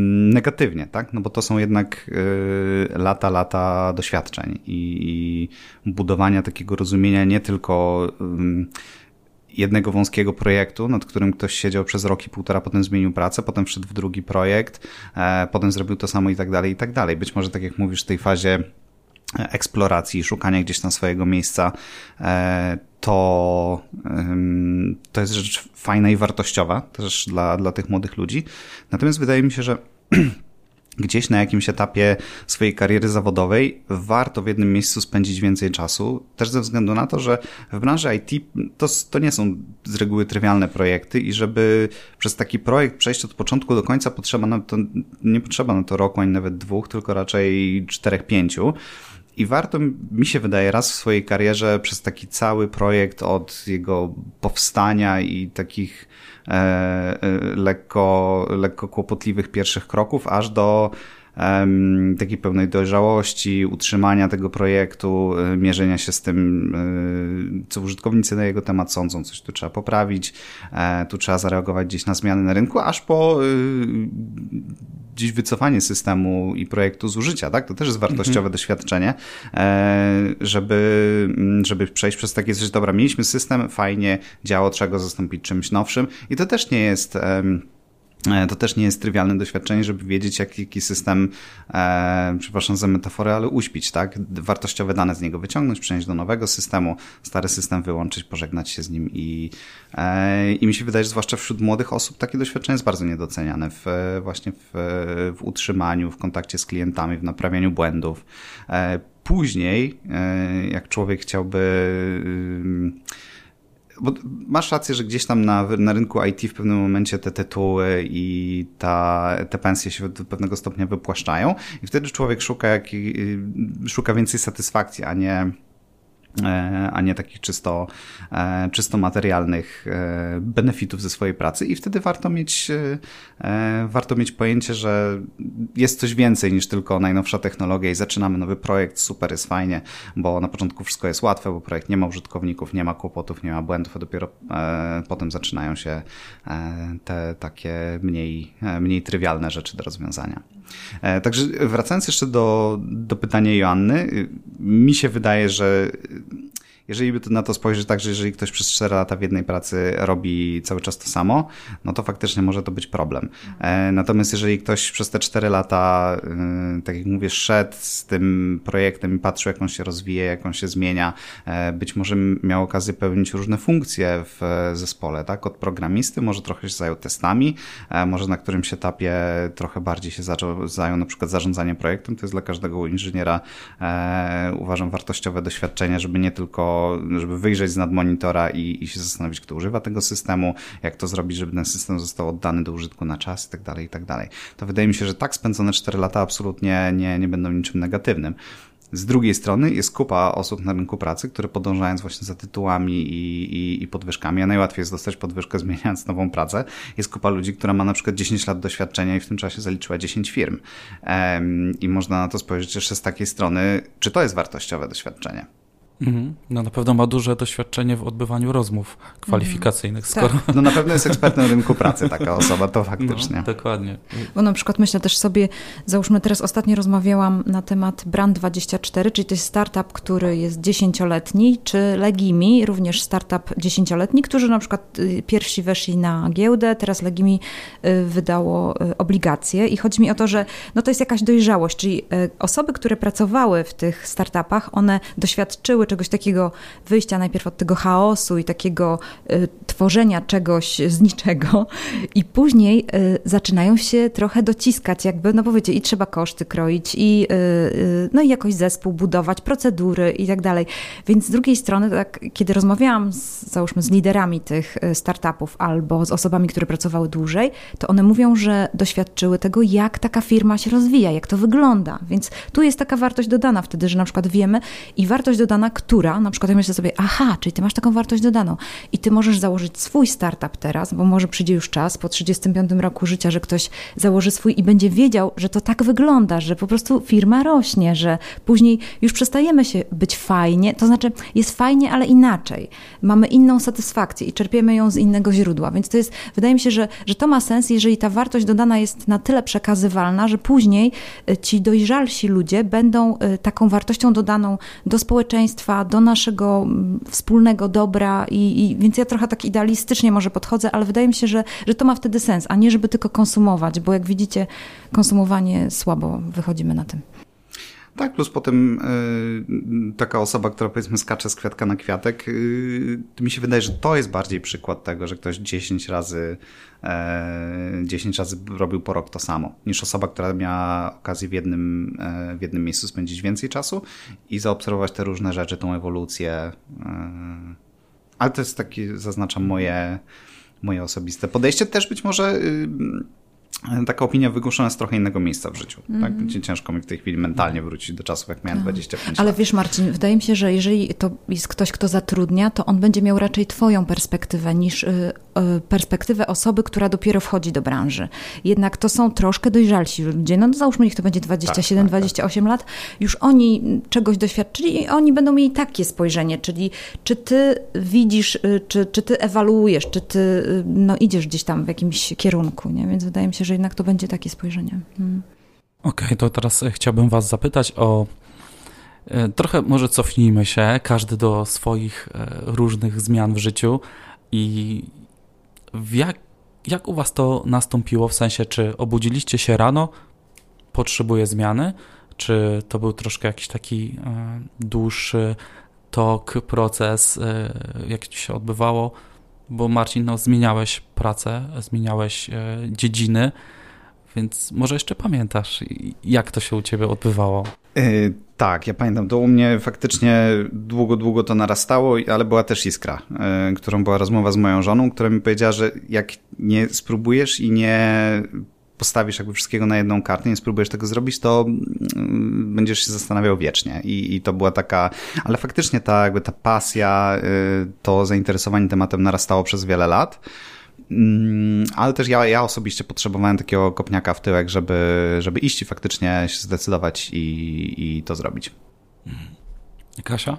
negatywnie, tak? No bo to są jednak y, lata, lata doświadczeń i, i budowania takiego rozumienia nie tylko jednego wąskiego projektu, nad którym ktoś siedział przez rok i półtora, potem zmienił pracę, potem wszedł w drugi projekt, e, potem zrobił to samo i tak dalej, i tak dalej. Być może, tak jak mówisz, w tej fazie eksploracji, szukania gdzieś tam swojego miejsca, e, to, to jest rzecz fajna i wartościowa też dla, dla tych młodych ludzi. Natomiast wydaje mi się, że gdzieś na jakimś etapie swojej kariery zawodowej warto w jednym miejscu spędzić więcej czasu, też ze względu na to, że w branży IT to, to nie są z reguły trywialne projekty i żeby przez taki projekt przejść od początku do końca potrzeba na to, nie potrzeba na to roku ani nawet dwóch, tylko raczej czterech, pięciu. I warto, mi się wydaje, raz w swojej karierze przez taki cały projekt od jego powstania i takich lekko, lekko kłopotliwych pierwszych kroków, aż do takiej pełnej dojrzałości, utrzymania tego projektu, e, mierzenia się z tym, e, co użytkownicy na jego temat sądzą, coś tu trzeba poprawić, e, tu trzeba zareagować gdzieś na zmiany na rynku, aż po gdzieś wycofanie systemu i projektu z użycia, tak? To też jest wartościowe mhm. doświadczenie, żeby, żeby przejść przez takie coś, dobra, mieliśmy system, fajnie, działo, trzeba go zastąpić czymś nowszym i to też nie jest E, to też nie jest trywialne doświadczenie, żeby wiedzieć, jak, jaki system, e, przepraszam za metaforę, ale uśpić, tak? Wartościowe dane z niego wyciągnąć, przenieść do nowego systemu, stary system wyłączyć, pożegnać się z nim i, e, i mi się wydaje, że zwłaszcza wśród młodych osób takie doświadczenie jest bardzo niedoceniane w, właśnie w, w utrzymaniu, w kontakcie z klientami, w naprawianiu błędów. E, później, e, jak człowiek chciałby bo masz rację, że gdzieś tam na, na rynku IT w pewnym momencie te tytuły i ta, te pensje się do pewnego stopnia wypłaszczają i wtedy człowiek szuka, jak, szuka więcej satysfakcji, a nie a nie takich czysto, e, czysto materialnych e, benefitów ze swojej pracy i wtedy warto mieć, warto mieć pojęcie, że jest coś więcej niż tylko najnowsza technologia i zaczynamy nowy projekt, super, jest fajnie, bo na początku wszystko jest łatwe, bo projekt nie ma użytkowników, nie ma kłopotów, nie ma błędów, a dopiero potem zaczynają się te takie mniej, mniej trywialne rzeczy do rozwiązania. Także wracając jeszcze do, do pytania Joanny, mi się wydaje, że jeżeli by na to spojrzeć tak, że jeżeli ktoś przez 4 lata w jednej pracy robi cały czas to samo, no to faktycznie może to być problem. E, natomiast jeżeli ktoś przez te 4 lata, e, tak jak mówię, szedł z tym projektem i patrzył, jak on się rozwija, jak on się zmienia, e, być może miał okazję pełnić różne funkcje w zespole, tak? Od programisty może trochę się zajął testami, może na którymś etapie trochę bardziej się zaczął, zajął na przykład zarządzaniem projektem. To jest dla każdego inżyniera uważam wartościowe doświadczenie, żeby nie tylko żeby wyjrzeć z nad monitora i, i się zastanowić, kto używa tego systemu, jak to zrobić, żeby ten system został oddany do użytku na czas i tak dalej, i tak dalej. To wydaje mi się, że tak spędzone 4 lata absolutnie nie, nie będą niczym negatywnym. Z drugiej strony jest kupa osób na rynku pracy, które podążając właśnie za tytułami i, i, i podwyżkami, a najłatwiej jest dostać podwyżkę zmieniając nową pracę, jest kupa ludzi, która ma na przykład 10 lat doświadczenia i w tym czasie zaliczyła 10 firm. Um, I można na to spojrzeć jeszcze z takiej strony, czy to jest wartościowe doświadczenie. Mhm. No na pewno ma duże doświadczenie w odbywaniu rozmów kwalifikacyjnych, mhm. skoro... Tak. No na pewno jest ekspertem rynku pracy taka osoba, to faktycznie. No, dokładnie. Bo na przykład myślę też sobie, załóżmy teraz ostatnio rozmawiałam na temat Brand24, czyli to jest startup, który jest dziesięcioletni, czy Legimi, również startup dziesięcioletni, którzy na przykład y, pierwsi weszli na giełdę, teraz Legimi y, wydało y, obligacje i chodzi mi o to, że no to jest jakaś dojrzałość, czyli osoby, które pracowały w tych startupach, one doświadczyły czegoś takiego, wyjścia najpierw od tego chaosu i takiego y, tworzenia czegoś z niczego i później y, zaczynają się trochę dociskać jakby, no bo wiecie, i trzeba koszty kroić i, y, y no i jakoś zespół budować, procedury i tak dalej. Więc z drugiej strony, tak, kiedy rozmawiałam z, załóżmy z liderami tych y, startupów albo z osobami, które pracowały dłużej, to one mówią, że doświadczyły tego, jak taka firma się rozwija, jak to wygląda. Więc tu jest taka wartość dodana wtedy, że na przykład wiemy i wartość dodana, która, na przykład ja myślę sobie, aha, czyli ty masz taką wartość dodaną i ty możesz założyć swój startup teraz, bo może przyjdzie już czas po 35 roku życia, że ktoś założy swój i będzie wiedział, że to tak wygląda, że po prostu firma rośnie, że później już przestajemy się być fajnie, to znaczy jest fajnie, ale inaczej. Mamy inną satysfakcję i czerpiemy ją z innego źródła, więc to jest, wydaje mi się, że, że to ma sens, jeżeli ta wartość dodana jest na tyle przekazywalna, że później y, ci dojrzalsi ludzie będą y, taką wartością dodaną do społeczeństwa, do naszego mm, wspólnego dobra i, i, więc ja trochę tak idealistycznie może podchodzę, ale wydaje mi się, że, że to ma wtedy sens, a nie żeby tylko konsumować, bo jak widzicie, konsumowanie słabo wychodzimy na tym. Tak, plus potem y, taka osoba, która powiedzmy skacze z kwiatka na kwiatek, y, mi się wydaje, że to jest bardziej przykład tego, że ktoś 10 razy, y, 10 razy robił po rok to samo, niż osoba, która miała okazję w jednym, e, w jednym miejscu spędzić więcej czasu i zaobserwować te różne rzeczy, tą ewolucję. E, ale to jest takie, zaznaczam, moje, moje osobiste podejście. Też być może y, taka opinia wygłuszona z trochę innego miejsca w życiu. Mm. Tak? Mhm. Ciężko mi w tej chwili mentalnie wrócić do czasów, jak miałem 25 tak. lat. Ale wiesz, Marcin, wydaje mi się, że jeżeli to jest ktoś, kto zatrudnia, to on będzie miał raczej twoją perspektywę niż y, y, perspektywę osoby, która dopiero wchodzi do branży. Jednak to są troszkę dojrzalsi ludzie. No załóżmy, niech to będzie 27, tak, tak, 28 tak. lat. Już oni czegoś doświadczyli i oni będą mieli takie spojrzenie, czyli czy ty widzisz, y, czy, czy ty ewaluujesz, czy ty no, idziesz gdzieś tam w jakimś kierunku, nie? Więc wydaje mi się, że jednak to będzie takie spojrzenie. Hmm. Okej, okay, to teraz e, chciałbym Was zapytać o. E, trochę może cofnijmy się, każdy do swoich e, różnych zmian w życiu i jak, jak u Was to nastąpiło? W sensie, czy obudziliście się rano, potrzebuję zmiany, czy to był troszkę jakiś taki dłuższy tok, proces, jak się odbywało? Bo Marcin, no, zmieniałeś pracę, zmieniałeś e, dziedziny, więc może jeszcze pamiętasz, jak to się u ciebie odbywało? Yy, tak, ja pamiętam, to u mnie faktycznie długo, długo to narastało, ale była też iskra, yy, którą była rozmowa z moją żoną, która mi powiedziała, że jak nie spróbujesz i nie postawisz jakby wszystkiego na jedną kartę, nie spróbujesz tego zrobić, to mm, będziesz się zastanawiał wiecznie. I, I, to była taka, ale faktycznie ta jakby ta pasja, y, to zainteresowanie tematem narastało przez wiele lat. Mm, ale też ja, ja osobiście potrzebowałem takiego kopniaka w tyłek, żeby, żeby iść i faktycznie się zdecydować i, i to zrobić. Kasia?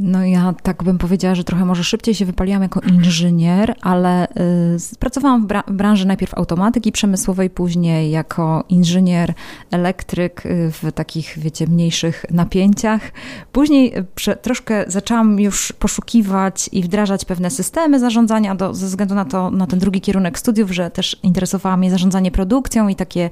No ja tak bym powiedziała, że trochę może szybciej się wypaliłam jako inżynier, ale y, pracowałam w, bra w branży najpierw automatyki przemysłowej, później jako inżynier, elektryk y, w takich, wiecie, mniejszych napięciach. Później y, troszkę zaczęłam już poszukiwać i wdrażać pewne systemy zarządzania do, ze względu na to, na ten drugi kierunek studiów, że też interesowało mnie zarządzanie produkcją i takie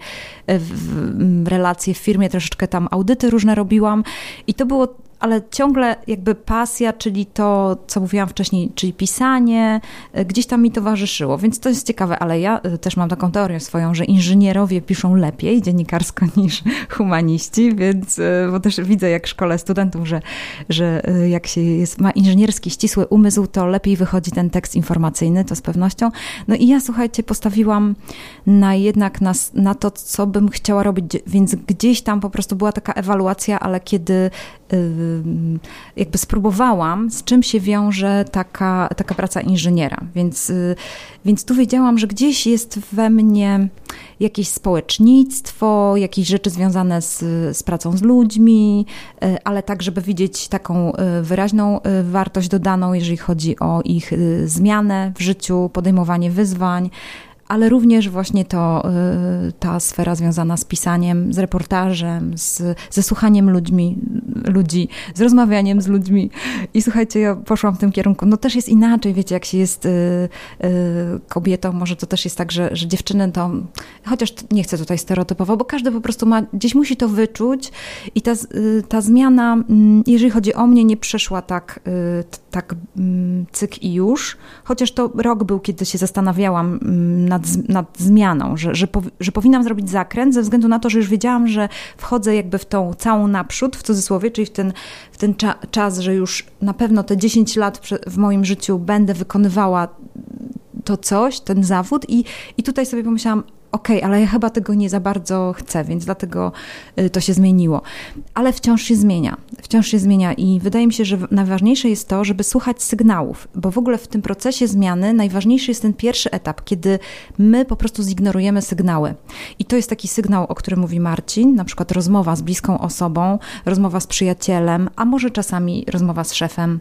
y, w, w, relacje w firmie, troszeczkę tam audyty różne robiłam i to było ale ciągle jakby pasja, czyli to, co mówiłam wcześniej, czyli pisanie, e, gdzieś tam mi towarzyszyło, więc to jest ciekawe, ale ja e, też mam taką teorię swoją, że inżynierowie piszą lepiej dziennikarsko niż humaniści, więc, e, bo też widzę jak szkole studentów, że, że jak się jest, ma inżynierski, ścisły umysł, to lepiej wychodzi ten tekst informacyjny, to z pewnością. No i ja, słuchajcie, postawiłam na jednak na, na to, co bym chciała robić, więc gdzieś tam po prostu była taka ewaluacja, ale kiedy jakby spróbowałam, z czym się wiąże taka, taka praca inżyniera. Więc, więc tu wiedziałam, że gdzieś jest we mnie jakieś społecznictwo, jakieś rzeczy związane z, z pracą z ludźmi, ale tak, żeby widzieć taką wyraźną wartość dodaną, jeżeli chodzi o ich zmianę w życiu, podejmowanie wyzwań ale również właśnie to, y, ta sfera związana z pisaniem, z reportażem, z, ze słuchaniem ludźmi, ludzi, z rozmawianiem z ludźmi. I słuchajcie, ja poszłam w tym kierunku. No też jest inaczej, wiecie, jak się jest y, y, kobietą, może to też jest tak, że, że dziewczyny to, chociaż nie chcę tutaj stereotypowo, bo każdy po prostu ma, gdzieś musi to wyczuć i ta, ta zmiana, mm, jeżeli chodzi o mnie, nie przeszła tak, tak mm, cyk i już, chociaż to rok był, kiedy się zastanawiałam mm, nad nad, nad zmianą, że, że, że powinnam zrobić zakręt ze względu na to, że już wiedziałam, że wchodzę jakby w tą całą naprzód, w cudzysłowie, czyli w ten, w ten cza czas, że już na pewno te 10 lat w moim życiu będę wykonywała to coś, ten zawód i, i tutaj sobie pomyślałam, okej, okay, ale ja chyba tego nie za bardzo chcę, więc dlatego y, to się zmieniło. Ale wciąż się zmienia, wciąż się zmienia i wydaje mi się, że najważniejsze jest to, żeby słuchać sygnałów, bo w ogóle w tym procesie zmiany najważniejszy jest ten pierwszy etap, kiedy my po prostu zignorujemy sygnały. I to jest taki sygnał, o którym mówi Marcin, na przykład rozmowa z bliską osobą, rozmowa z przyjacielem, a może czasami rozmowa z szefem.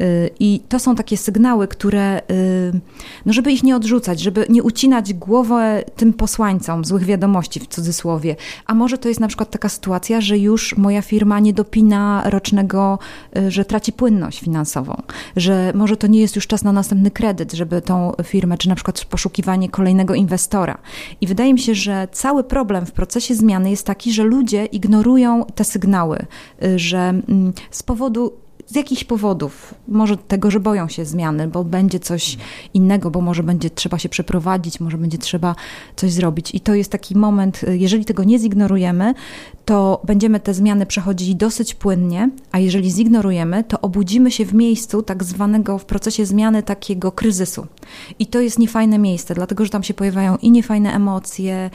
Y, I to są takie sygnały, które, y, no żeby ich nie odrzucać, żeby nie ucinać głowę tym posłuchom, posłańcom złych wiadomości w cudzysłowie. A może to jest na przykład taka sytuacja, że już moja firma nie dopina rocznego, y, że traci płynność finansową, że może to nie jest już czas na następny kredyt, żeby tą firmę, czy na przykład poszukiwanie kolejnego inwestora. I wydaje mi się, że cały problem w procesie zmiany jest taki, że ludzie ignorują te sygnały, y, że mm, z powodu z jakichś powodów, może tego, że boją się zmiany, bo będzie coś innego, bo może będzie trzeba się przeprowadzić, może będzie trzeba coś zrobić. I to jest taki moment, jeżeli tego nie zignorujemy, to będziemy te zmiany przechodzili dosyć płynnie, a jeżeli zignorujemy, to obudzimy się w miejscu tak zwanego w procesie zmiany takiego kryzysu. I to jest niefajne miejsce, dlatego że tam się pojawiają i niefajne emocje,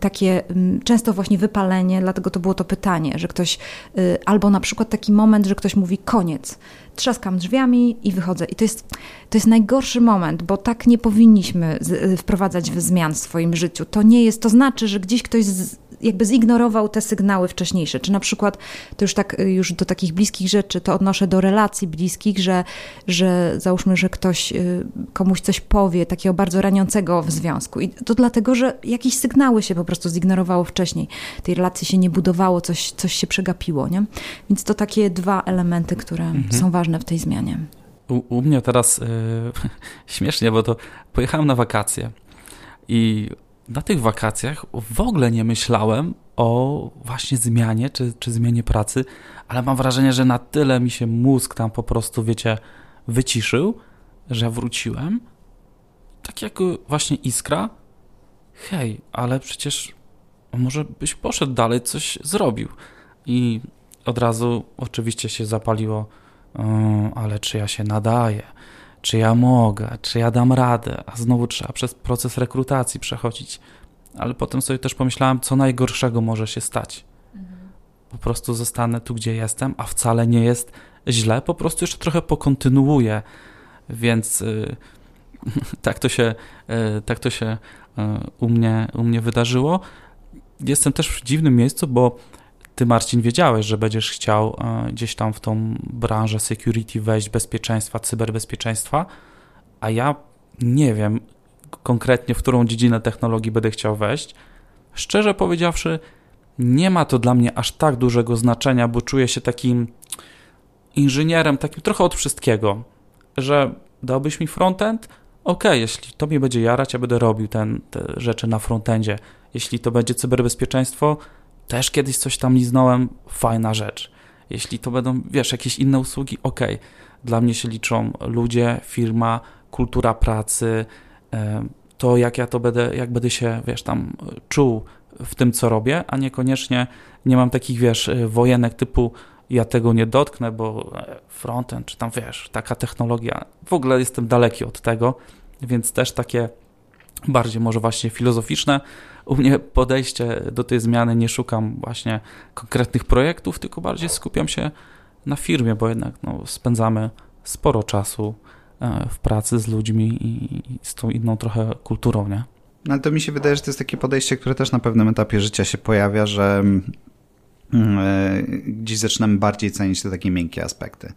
takie często właśnie wypalenie, dlatego to było to pytanie, że ktoś, y, albo na przykład taki moment, że ktoś mówi koniec, trzaskam drzwiami i wychodzę. I to jest, to jest najgorszy moment, bo tak nie powinniśmy y, wprowadzać zmian w swoim życiu. To nie jest, to znaczy, że gdzieś ktoś z, jakby zignorował te sygnały wcześniejsze. Czy na przykład, to już tak, y, już do takich bliskich rzeczy, to odnoszę do relacji bliskich, że, że załóżmy, że ktoś y, komuś coś powie, takiego bardzo raniącego w związku. I to dlatego, że jakieś sygnały się po prostu zignorowało wcześniej. Tej relacji się nie budowało, coś, coś się przegapiło, nie? Więc to takie dwa elementy, które mhm. są ważne w tej zmianie. U, u mnie teraz yy, śmiesznie, bo to pojechałem na wakacje i na tych wakacjach w ogóle nie myślałem o właśnie zmianie czy, czy zmianie pracy, ale mam wrażenie, że na tyle mi się mózg tam po prostu, wiecie, wyciszył, że wróciłem. Tak jak właśnie iskra. Hej, ale przecież może byś poszedł dalej, coś zrobił. I od razu oczywiście się zapaliło, ale czy ja się nadaję? Czy ja mogę, czy ja dam radę, a znowu trzeba przez proces rekrutacji przechodzić. Ale potem sobie też pomyślałem, co najgorszego może się stać. Mhm. Po prostu zostanę tu, gdzie jestem, a wcale nie jest źle, po prostu jeszcze trochę pokontynuuję. Więc yy, tak to się, yy, tak to się yy, u, mnie, u mnie wydarzyło. Jestem też w dziwnym miejscu, bo ty, Marcin, wiedziałeś, że będziesz chciał e, gdzieś tam w tą branżę security wejść, bezpieczeństwa, cyberbezpieczeństwa, a ja nie wiem konkretnie, w którą dziedzinę technologii będę chciał wejść. Szczerze powiedziawszy, nie ma to dla mnie aż tak dużego znaczenia, bo czuję się takim inżynierem, takim trochę od wszystkiego, że dałbyś mi frontend? Ok, jeśli to mnie będzie jarać, ja będę robił ten, te rzeczy na frontendzie. Jeśli to będzie cyberbezpieczeństwo, też kiedyś coś tam liznąłem, fajna rzecz. Jeśli to będą, wiesz, jakieś inne usługi, ok. Dla mnie się liczą ludzie, firma, kultura pracy, to jak ja to będę, jak będę się, wiesz, tam czuł w tym, co robię, a niekoniecznie nie mam takich, wiesz, e, wojenek typu ja tego nie dotknę, bo e, frontend, czy tam, wiesz, taka technologia, w ogóle jestem daleki od tego, więc też takie bardziej może właśnie filozoficzne. U mnie podejście do tej zmiany nie szukam właśnie konkretnych projektów, tylko bardziej skupiam się na firmie, bo jednak no, spędzamy sporo czasu e, w pracy z ludźmi i z tą inną trochę kulturą, nie? No ale to mi się wydaje, że to jest takie podejście, które też na pewnym etapie życia się pojawia, że mm, e, gdzieś zaczynamy bardziej cenić te takie miękkie aspekty.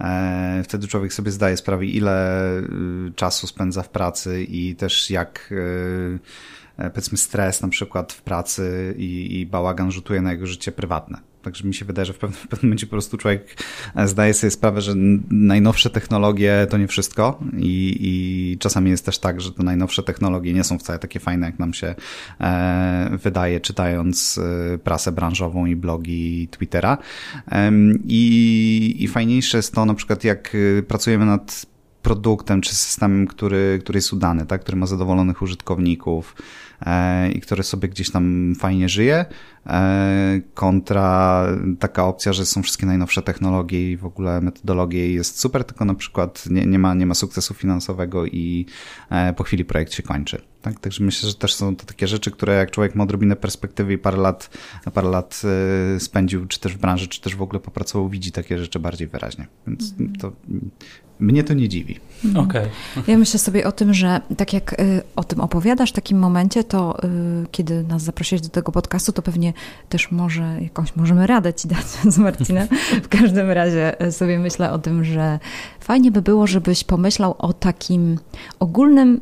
E, wtedy człowiek sobie zdaje sprawę, ile y, czasu spędza w pracy i też jak powiedzmy stres na przykład w pracy i, i bałagan rzutuje na jego życie prywatne. Także mi się wydaje, że w pewnym, w pewnym momencie po prostu człowiek e, zdaje sobie sprawę, że najnowsze technologie to nie wszystko i, i czasami jest też tak, że te najnowsze technologie nie są wcale takie fajne, jak nam się e, wydaje, czytając e, prasę branżową i blogi Twittera. E, i, I fajniejsze jest to na przykład, jak e, pracujemy nad produktem czy systemem, który, który jest udany, tak? który ma zadowolonych użytkowników, i który sobie gdzieś tam fajnie żyje, e, kontra taka opcja, że są wszystkie najnowsze technologie i w ogóle metodologie jest super, tylko na przykład nie, nie, ma, nie ma sukcesu finansowego i e, po chwili projekt się kończy. Tak? Także myślę, że też są to takie rzeczy, które jak człowiek ma odrobinę perspektywy i parę lat, parę lat spędził, czy też w branży, czy też w ogóle popracował, widzi takie rzeczy bardziej wyraźnie. Więc mhm. to mnie to nie dziwi. Okej. Okay. Ja myślę sobie o tym, że tak jak y, o tym opowiadasz w takim momencie, to y, kiedy nas zaprosiłeś do tego podcastu, to pewnie też może jakąś możemy radę ci dać z Marcinem. W każdym razie y, sobie myślę o tym, że fajnie by było, żebyś pomyślał o takim ogólnym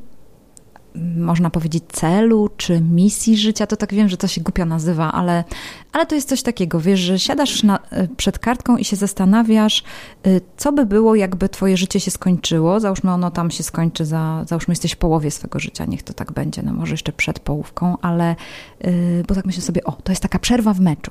można powiedzieć, celu czy misji życia, to tak wiem, że to się głupio nazywa, ale, ale to jest coś takiego, wiesz, że siadasz na, y, przed kartką i się zastanawiasz, y, co by było, jakby twoje życie się skończyło. Załóżmy, ono tam się skończy za, załóżmy, jesteś w połowie swego życia, niech to tak będzie, no może jeszcze przed połówką, ale, y, bo tak myślę sobie, o, to jest taka przerwa w meczu.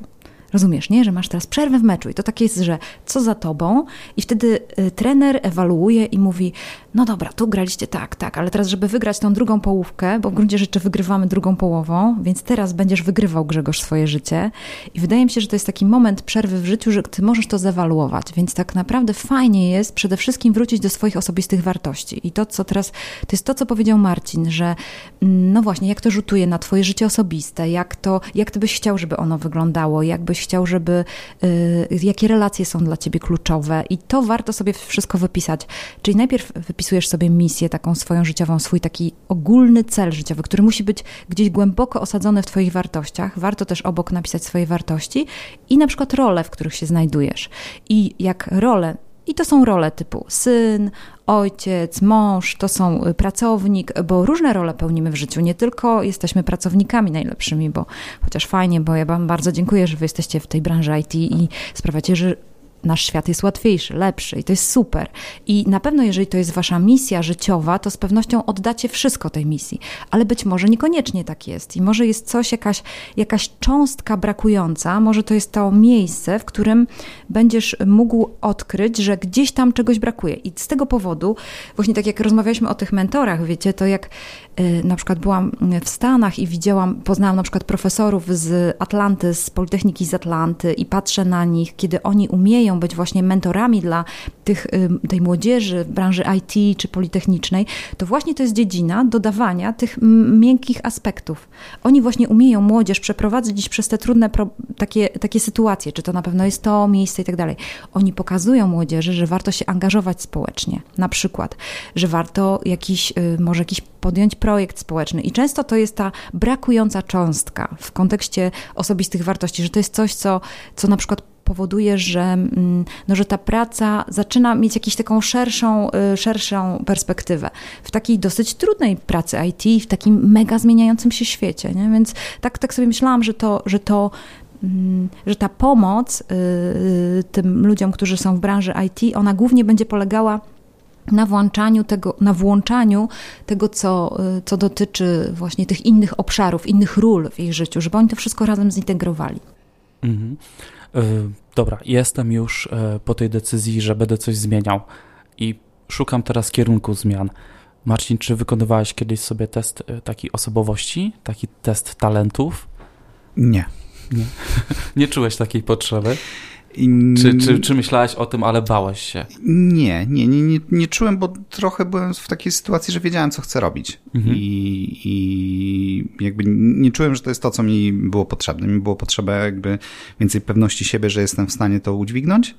Rozumiesz, nie? Że masz teraz przerwę w meczu i to tak jest, że co za tobą? I wtedy y, trener ewaluuje i mówi, no dobra, tu graliście tak, tak, ale teraz, żeby wygrać tą drugą połówkę, bo w gruncie rzeczy wygrywamy drugą połową, więc teraz będziesz wygrywał Grzegorz swoje życie. I wydaje mi się, że to jest taki moment przerwy w życiu, że ty możesz to zewaluować, więc tak naprawdę fajnie jest przede wszystkim wrócić do swoich osobistych wartości. I to, co teraz, to jest to, co powiedział Marcin, że mm, no właśnie, jak to rzutuje na twoje życie osobiste, jak to, jak ty byś chciał, żeby ono wyglądało, jakbyś byś chciał, żeby, y, jakie relacje są dla ciebie kluczowe i to warto sobie wszystko wypisać. Czyli najpierw wypisujesz sobie misję taką swoją życiową, swój taki ogólny cel życiowy, który musi być gdzieś głęboko osadzony w twoich wartościach. Warto też obok napisać swoje wartości i na przykład role, w których się znajdujesz. I jak role i to są role typu syn, ojciec, mąż, to są y, pracownik, bo różne role pełnimy w życiu. Nie tylko jesteśmy pracownikami najlepszymi, bo chociaż fajnie, bo ja Wam bardzo dziękuję, że Wy jesteście w tej branży IT i sprawiacie, że nasz świat jest łatwiejszy, lepszy i to jest super. I na pewno, jeżeli to jest wasza misja życiowa, to z pewnością oddacie wszystko tej misji, ale być może niekoniecznie tak jest i może jest coś, jakaś, jakaś cząstka brakująca, może to jest to miejsce, w którym będziesz mógł odkryć, że gdzieś tam czegoś brakuje. I z tego powodu, właśnie tak jak rozmawialiśmy o tych mentorach, wiecie, to jak y, na przykład byłam w Stanach i widziałam, poznałam na przykład profesorów z Atlanty, z Politechniki z Atlanty i patrzę na nich, kiedy oni umieją być właśnie mentorami dla tych, tej młodzieży w branży IT czy politechnicznej, to właśnie to jest dziedzina dodawania tych miękkich aspektów. Oni właśnie umieją młodzież przeprowadzić przez te trudne takie, takie sytuacje, czy to na pewno jest to miejsce i tak dalej. Oni pokazują młodzieży, że warto się angażować społecznie, na przykład, że warto jakiś, y, może jakiś podjąć projekt społeczny. I często to jest ta brakująca cząstka w kontekście osobistych wartości, że to jest coś, co, co na przykład powoduje, że, mm, no, że ta praca zaczyna mieć jakąś taką szerszą, y, szerszą perspektywę. W takiej dosyć trudnej pracy IT, w takim mega zmieniającym się świecie. Nie? Więc tak, tak sobie myślałam, że to, że to mm, że ta pomoc y, tym ludziom, którzy są w branży IT, ona głównie będzie polegała na włączaniu tego, na włączaniu tego, co, y, co dotyczy właśnie tych innych obszarów, innych ról w ich życiu, żeby oni to wszystko razem zintegrowali. Mhm. E, dobra, jestem już e, po tej decyzji, że będę coś zmieniał i szukam teraz kierunku zmian. Marcin, czy wykonywałeś kiedyś sobie test e, takiej osobowości, taki test talentów? Nie. Nie, nie czułeś takiej potrzeby? Czy, czy, czy myślałeś o tym, ale bałeś się? Nie, nie, nie, nie, nie czułem, bo trochę byłem w takiej sytuacji, że wiedziałem, co chcę robić. Mhm. I, I jakby nie czułem, że to jest to, co mi było potrzebne. Mi było potrzeba jakby więcej pewności siebie, że jestem w stanie to udźwignąć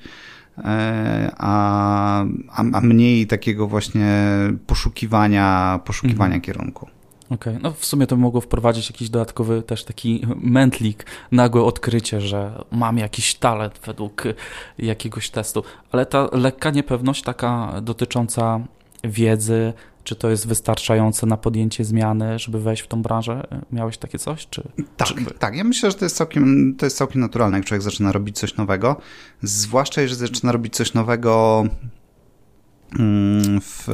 e, a, a, mniej takiego właśnie poszukiwania, poszukiwania mhm. kierunku. Okej, okay. no w sumie to by mogło wprowadzić jakiś dodatkowy też taki mętlik, nagłe odkrycie, że mam jakiś talent według jakiegoś testu, ale ta lekka niepewność taka dotycząca wiedzy, czy to jest wystarczające na podjęcie zmiany, żeby wejść w tą branżę? Miałeś takie coś? Czy, tak, czy... tak. Ja myślę, że to jest, całkiem, to jest całkiem naturalne, jak człowiek zaczyna robić coś nowego, zwłaszcza jeżeli zaczyna robić coś nowego mm, w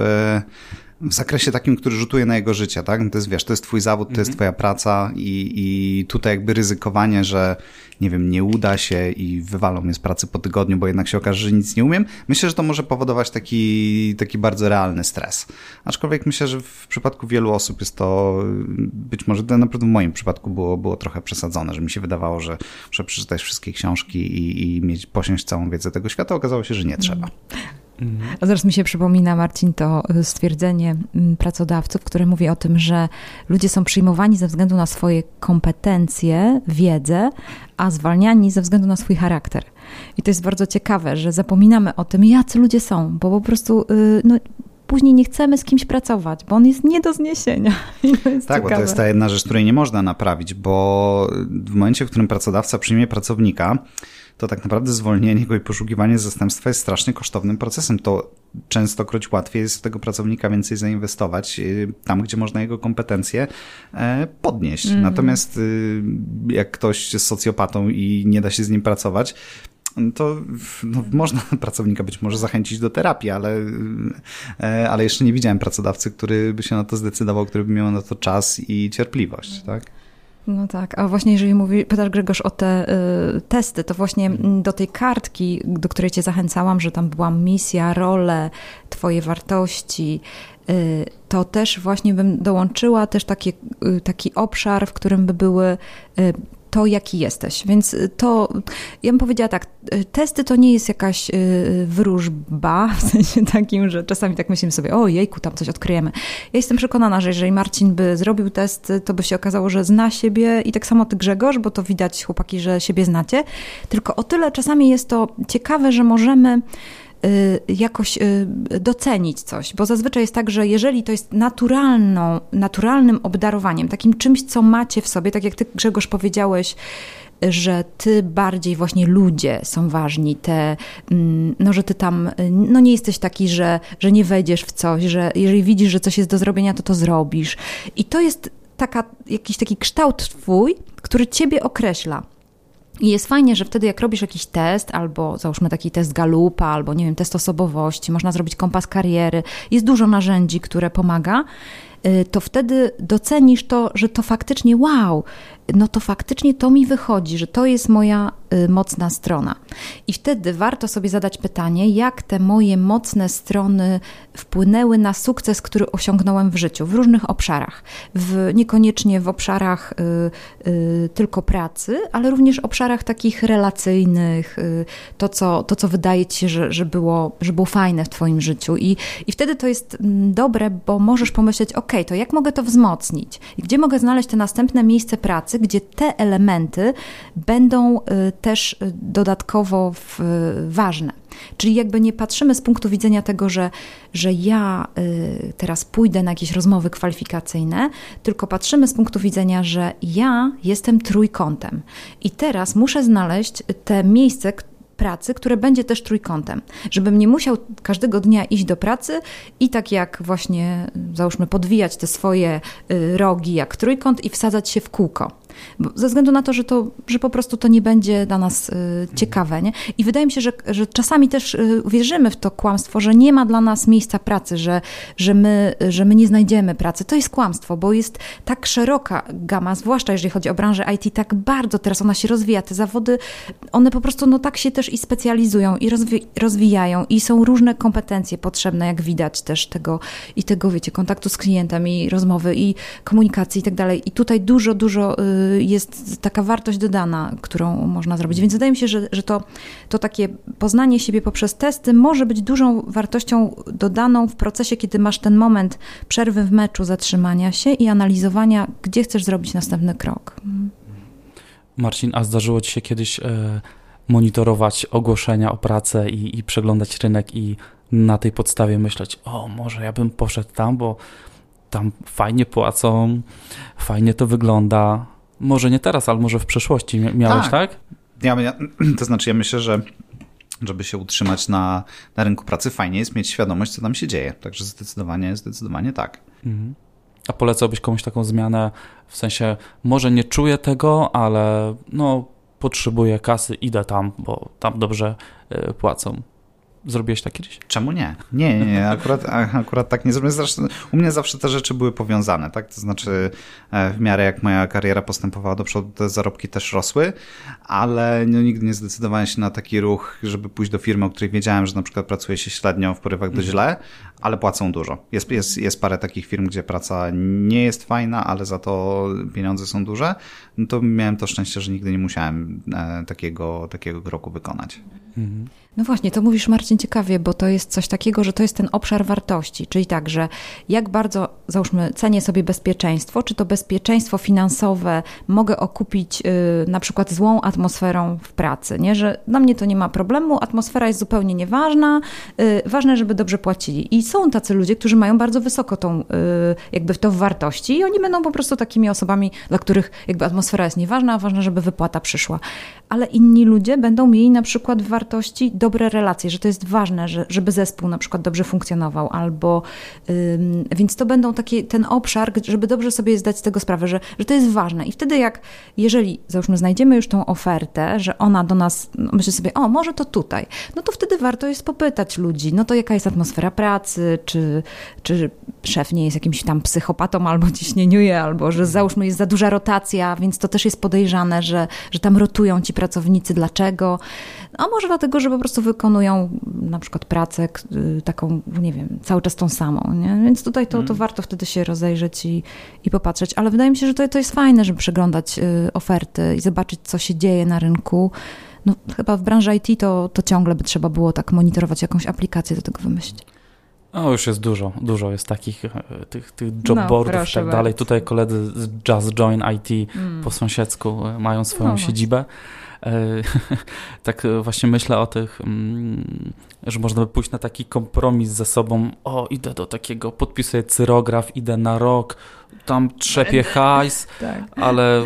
w zakresie takim, który rzutuje na jego życie, tak? To jest, wiesz, to jest twój zawód, to mhm. jest twoja praca i, i tutaj jakby ryzykowanie, że nie wiem, nie uda się i wywalą mnie z pracy po tygodniu, bo jednak się okaże, że nic nie umiem. Myślę, że to może powodować taki, taki bardzo realny stres. Aczkolwiek myślę, że w przypadku wielu osób jest to, być może to naprawdę w moim przypadku było, było trochę przesadzone, że mi się wydawało, że muszę przeczytać wszystkie książki i, i mieć, posiąść całą wiedzę tego świata. Okazało się, że nie trzeba. A zaraz mi się przypomina, Marcin, to stwierdzenie mm, pracodawców, które mówi o tym, że ludzie są przyjmowani ze względu na swoje kompetencje, wiedzę, a zwalniani ze względu na swój charakter. I to jest bardzo ciekawe, że zapominamy o tym, jacy ludzie są, bo po prostu y, no, później nie chcemy z kimś pracować, bo on jest nie do zniesienia. tak, ciekawe. bo to jest ta jedna rzecz, której nie można naprawić, bo w momencie, w którym pracodawca przyjmie pracownika, to tak naprawdę zwolnienie go i poszukiwanie zastępstwa jest strasznie kosztownym procesem. To częstokroć łatwiej jest w tego pracownika więcej zainwestować y, tam, gdzie można jego kompetencje e, podnieść. Mm. Natomiast y, jak ktoś jest socjopatą i nie da się z nim pracować, to no, można pracownika być może zachęcić do terapii, ale, e, ale jeszcze nie widziałem pracodawcy, który by się na to zdecydował, który by miał na to czas i cierpliwość. Tak? No tak, a właśnie jeżeli mówi, pytasz Grzegorz o te y, testy, to właśnie mhm. do tej kartki, do której cię zachęcałam, że tam była misja, role, twoje wartości, y, to też właśnie bym dołączyła też taki, y, taki obszar, w którym by były y, to, jaki jesteś. Więc y, to, ja bym powiedziała tak, y, testy to nie jest jakaś y, wróżba, w sensie takim, że czasami tak myślimy sobie, o jejku, tam coś odkryjemy. Ja jestem przekonana, że jeżeli Marcin by zrobił test, to by się okazało, że zna siebie i tak samo ty Grzegorz, bo to widać chłopaki, że siebie znacie. Tylko o tyle czasami jest to ciekawe, że możemy jakoś y, docenić coś, bo zazwyczaj jest tak, że jeżeli to jest naturalną, naturalnym obdarowaniem, takim czymś, co macie w sobie, tak jak ty Grzegorz powiedziałeś, że ty bardziej właśnie ludzie są ważni, te, mm, no, że ty tam, no nie jesteś taki, że, że nie wejdziesz w coś, że jeżeli widzisz, że coś jest do zrobienia, to to zrobisz. I to jest taka, jakiś taki kształt twój, który ciebie określa. I jest fajnie, że wtedy jak robisz jakiś test, albo załóżmy taki test Galupa, albo nie wiem, test osobowości, można zrobić kompas kariery, jest dużo narzędzi, które pomaga, y, to wtedy docenisz to, że to faktycznie wow, no to faktycznie to mi wychodzi, że to jest moja mocna strona. I wtedy warto sobie zadać pytanie, jak te moje mocne strony wpłynęły na sukces, który osiągnąłem w życiu, w różnych obszarach. W, niekoniecznie w obszarach y, y, tylko pracy, ale również obszarach takich relacyjnych, y, to, co, to, co wydaje ci się, że, że, było, że było fajne w Twoim życiu. I, I wtedy to jest mm, dobre, bo możesz pomyśleć, ok, to jak mogę to wzmocnić? I gdzie mogę znaleźć te następne miejsce pracy, gdzie te elementy będą y, też y, dodatkowo ważne. Czyli jakby nie patrzymy z punktu widzenia tego, że, że ja y, teraz pójdę na jakieś rozmowy kwalifikacyjne, tylko patrzymy z punktu widzenia, że ja jestem trójkątem. I teraz muszę znaleźć te miejsce, pracy, które będzie też trójkątem, żebym nie musiał każdego dnia iść do pracy i tak jak właśnie, załóżmy, podwijać te swoje rogi jak trójkąt i wsadzać się w kółko ze względu na to, że, to, że po prostu to nie będzie dla nas y, ciekawe. Nie? I wydaje mi się, że, że czasami też y, wierzymy w to kłamstwo, że nie ma dla nas miejsca pracy, że, że, my, że my nie znajdziemy pracy. To jest kłamstwo, bo jest tak szeroka gama, zwłaszcza jeżeli chodzi o branżę IT, tak bardzo teraz ona się rozwija. Te zawody, one po prostu no, tak się też i specjalizują, i rozwi rozwijają, i są różne kompetencje potrzebne, jak widać też tego, i tego, wiecie, kontaktu z klientem, i rozmowy, i komunikacji, i tak dalej. I tutaj dużo, dużo y, jest taka wartość dodana, którą można zrobić. Więc wydaje mi się, że, że to, to takie poznanie siebie poprzez testy może być dużą wartością dodaną w procesie, kiedy masz ten moment przerwy w meczu, zatrzymania się i analizowania, gdzie chcesz zrobić następny krok. Marcin, a zdarzyło ci się kiedyś e, monitorować ogłoszenia o pracę i, i przeglądać rynek i na tej podstawie myśleć, o może ja bym poszedł tam, bo tam fajnie płacą, fajnie to wygląda. Może nie teraz, ale może w przeszłości miałeś, tak? tak? Ja, ja, to znaczy, ja myślę, że żeby się utrzymać na, na rynku pracy, fajnie jest mieć świadomość, co tam się dzieje. Także zdecydowanie, zdecydowanie tak. Mhm. A polecałbyś komuś taką zmianę, w sensie może nie czuję tego, ale no potrzebuję kasy, idę tam, bo tam dobrze y, płacą. Zrobiłeś tak kiedyś? Czemu nie? Nie, nie, nie. Akurat, akurat tak nie zrobiłem. Zresztą u mnie zawsze te rzeczy były powiązane, tak? To znaczy e, w miarę jak moja kariera postępowała do przodu, te zarobki też rosły, ale no, nigdy nie zdecydowałem się na taki ruch, żeby pójść do firmy, o której wiedziałem, że na przykład pracuje się średnio w porywach do mhm. źle, ale płacą dużo. Jest, jest, jest parę takich firm, gdzie praca nie jest fajna, ale za to pieniądze są duże. No to miałem to szczęście, że nigdy nie musiałem e, takiego, takiego kroku wykonać. No właśnie, to mówisz Marcin ciekawie, bo to jest coś takiego, że to jest ten obszar wartości, czyli tak, że jak bardzo, załóżmy, cenię sobie bezpieczeństwo, czy to bezpieczeństwo finansowe mogę okupić yy, na przykład złą atmosferą w pracy, nie? że dla mnie to nie ma problemu, atmosfera jest zupełnie nieważna, yy, ważne, żeby dobrze płacili. I są tacy ludzie, którzy mają bardzo wysoko tą, yy, jakby to w wartości i oni będą po prostu takimi osobami, dla których jakby atmosfera jest nieważna, a ważne, żeby wypłata przyszła. Ale inni ludzie będą mieli na przykład w wartości dobre relacje, że to jest ważne, że, żeby zespół na przykład dobrze funkcjonował, albo ym, więc to będą takie, ten obszar, żeby dobrze sobie zdać z tego sprawę, że, że to jest ważne. I wtedy jak, jeżeli załóżmy znajdziemy już tą ofertę, że ona do nas, no, myślę sobie, o może to tutaj, no to wtedy warto jest popytać ludzi, no to jaka jest atmosfera pracy, czy, czy szef nie jest jakimś tam psychopatą albo ciśnieniuje, albo że załóżmy jest za duża rotacja, więc to też jest podejrzane, że, że tam rotują ci pracownicy, dlaczego? A może dlatego, że po prostu wykonują na przykład pracę y, taką, nie wiem, cały czas tą samą, nie? Więc tutaj to, to mhm. warto wtedy się rozejrzeć i, i popatrzeć. Ale wydaje mi się, że to, to jest fajne, żeby przeglądać y, oferty i zobaczyć, co się dzieje na rynku. No, chyba w branży IT to, to ciągle by trzeba było tak monitorować, jakąś aplikację do tego wymyślić. No już jest dużo, dużo jest takich e, tych, tych jobboardów no, i tak dalej. Tutaj koledzy z Just Join IT mm. po sąsiedzku e, mają swoją no siedzibę. E, tak właśnie myślę o tych, mm, że można by pójść na taki kompromis ze sobą. O, idę do takiego, podpisuję cyrograf, idę na rok, tam trzepię hajs, tak. ale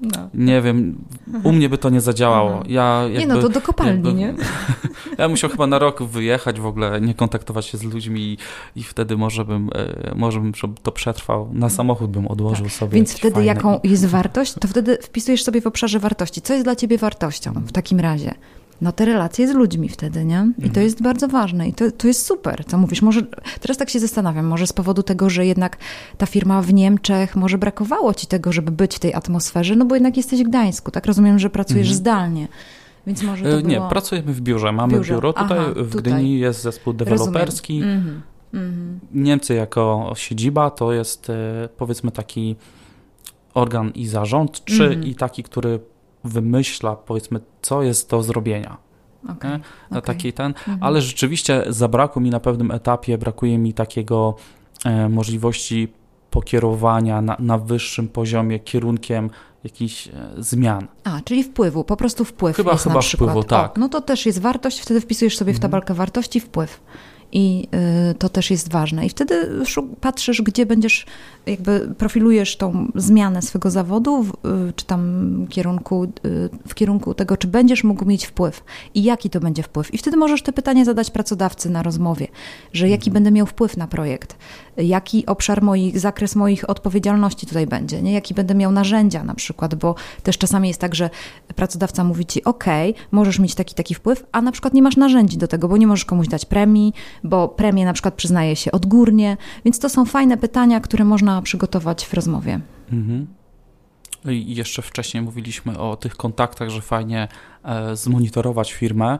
no. Nie wiem, u mnie by to nie zadziałało. Mhm. Ja jakby, nie no, to do kopalni, jakby, nie? ja musiał chyba na rok wyjechać w ogóle, nie kontaktować się z ludźmi i, i wtedy może bym, e, może bym to przetrwał. Na samochód bym odłożył tak. sobie. Więc wtedy jaką jest wartość, to wtedy wpisujesz sobie w obszarze wartości. Co jest dla ciebie wartością w takim razie? No te relacje z ludźmi wtedy, nie? I mhm. to jest bardzo ważne i to, to jest super, co mówisz. Może, teraz tak się zastanawiam, może z powodu tego, że jednak ta firma w Niemczech, może brakowało ci tego, żeby być w tej atmosferze, no bo jednak jesteś w Gdańsku, tak? Rozumiem, że pracujesz mhm. zdalnie. Więc może to e, Nie, było... pracujemy w biurze. Mamy biurze. biuro. Tutaj Aha, w Gdyni tutaj. jest zespół deweloperski. Mhm. Mhm. Niemcy jako siedziba to jest e, powiedzmy taki organ i zarząd, czy mhm. i taki, który wymyśla, powiedzmy, co jest do zrobienia. Okay, okay. Taki ten, mhm. ale rzeczywiście zabrakło mi na pewnym etapie, brakuje mi takiego e, możliwości pokierowania na, na wyższym poziomie kierunkiem jakichś e, zmian. A, czyli wpływu, po prostu wpływ. Chyba, chyba na wpływu, tak. O, no to też jest wartość, wtedy wpisujesz sobie w mhm. tabelkę wartości wpływ i y, to też jest ważne. I wtedy patrzysz, gdzie będziesz, jakby profilujesz tą zmianę swego zawodu, y, czy tam kierunku, y, w kierunku tego, czy będziesz mógł mieć wpływ i jaki to będzie wpływ. I wtedy możesz te pytanie zadać pracodawcy na rozmowie, że jaki mhm. będę miał wpływ na projekt, jaki obszar moich, zakres moich odpowiedzialności tutaj będzie, nie? jaki będę miał narzędzia na przykład, bo też czasami jest tak, że pracodawca mówi ci, ok, możesz mieć taki, taki wpływ, a na przykład nie masz narzędzi do tego, bo nie możesz komuś dać premii, bo premię na przykład przyznaje się odgórnie, więc to są fajne pytania, które można przygotować w rozmowie. Mhm. I jeszcze wcześniej mówiliśmy o tych kontaktach, że fajnie e, zmonitorować firmę.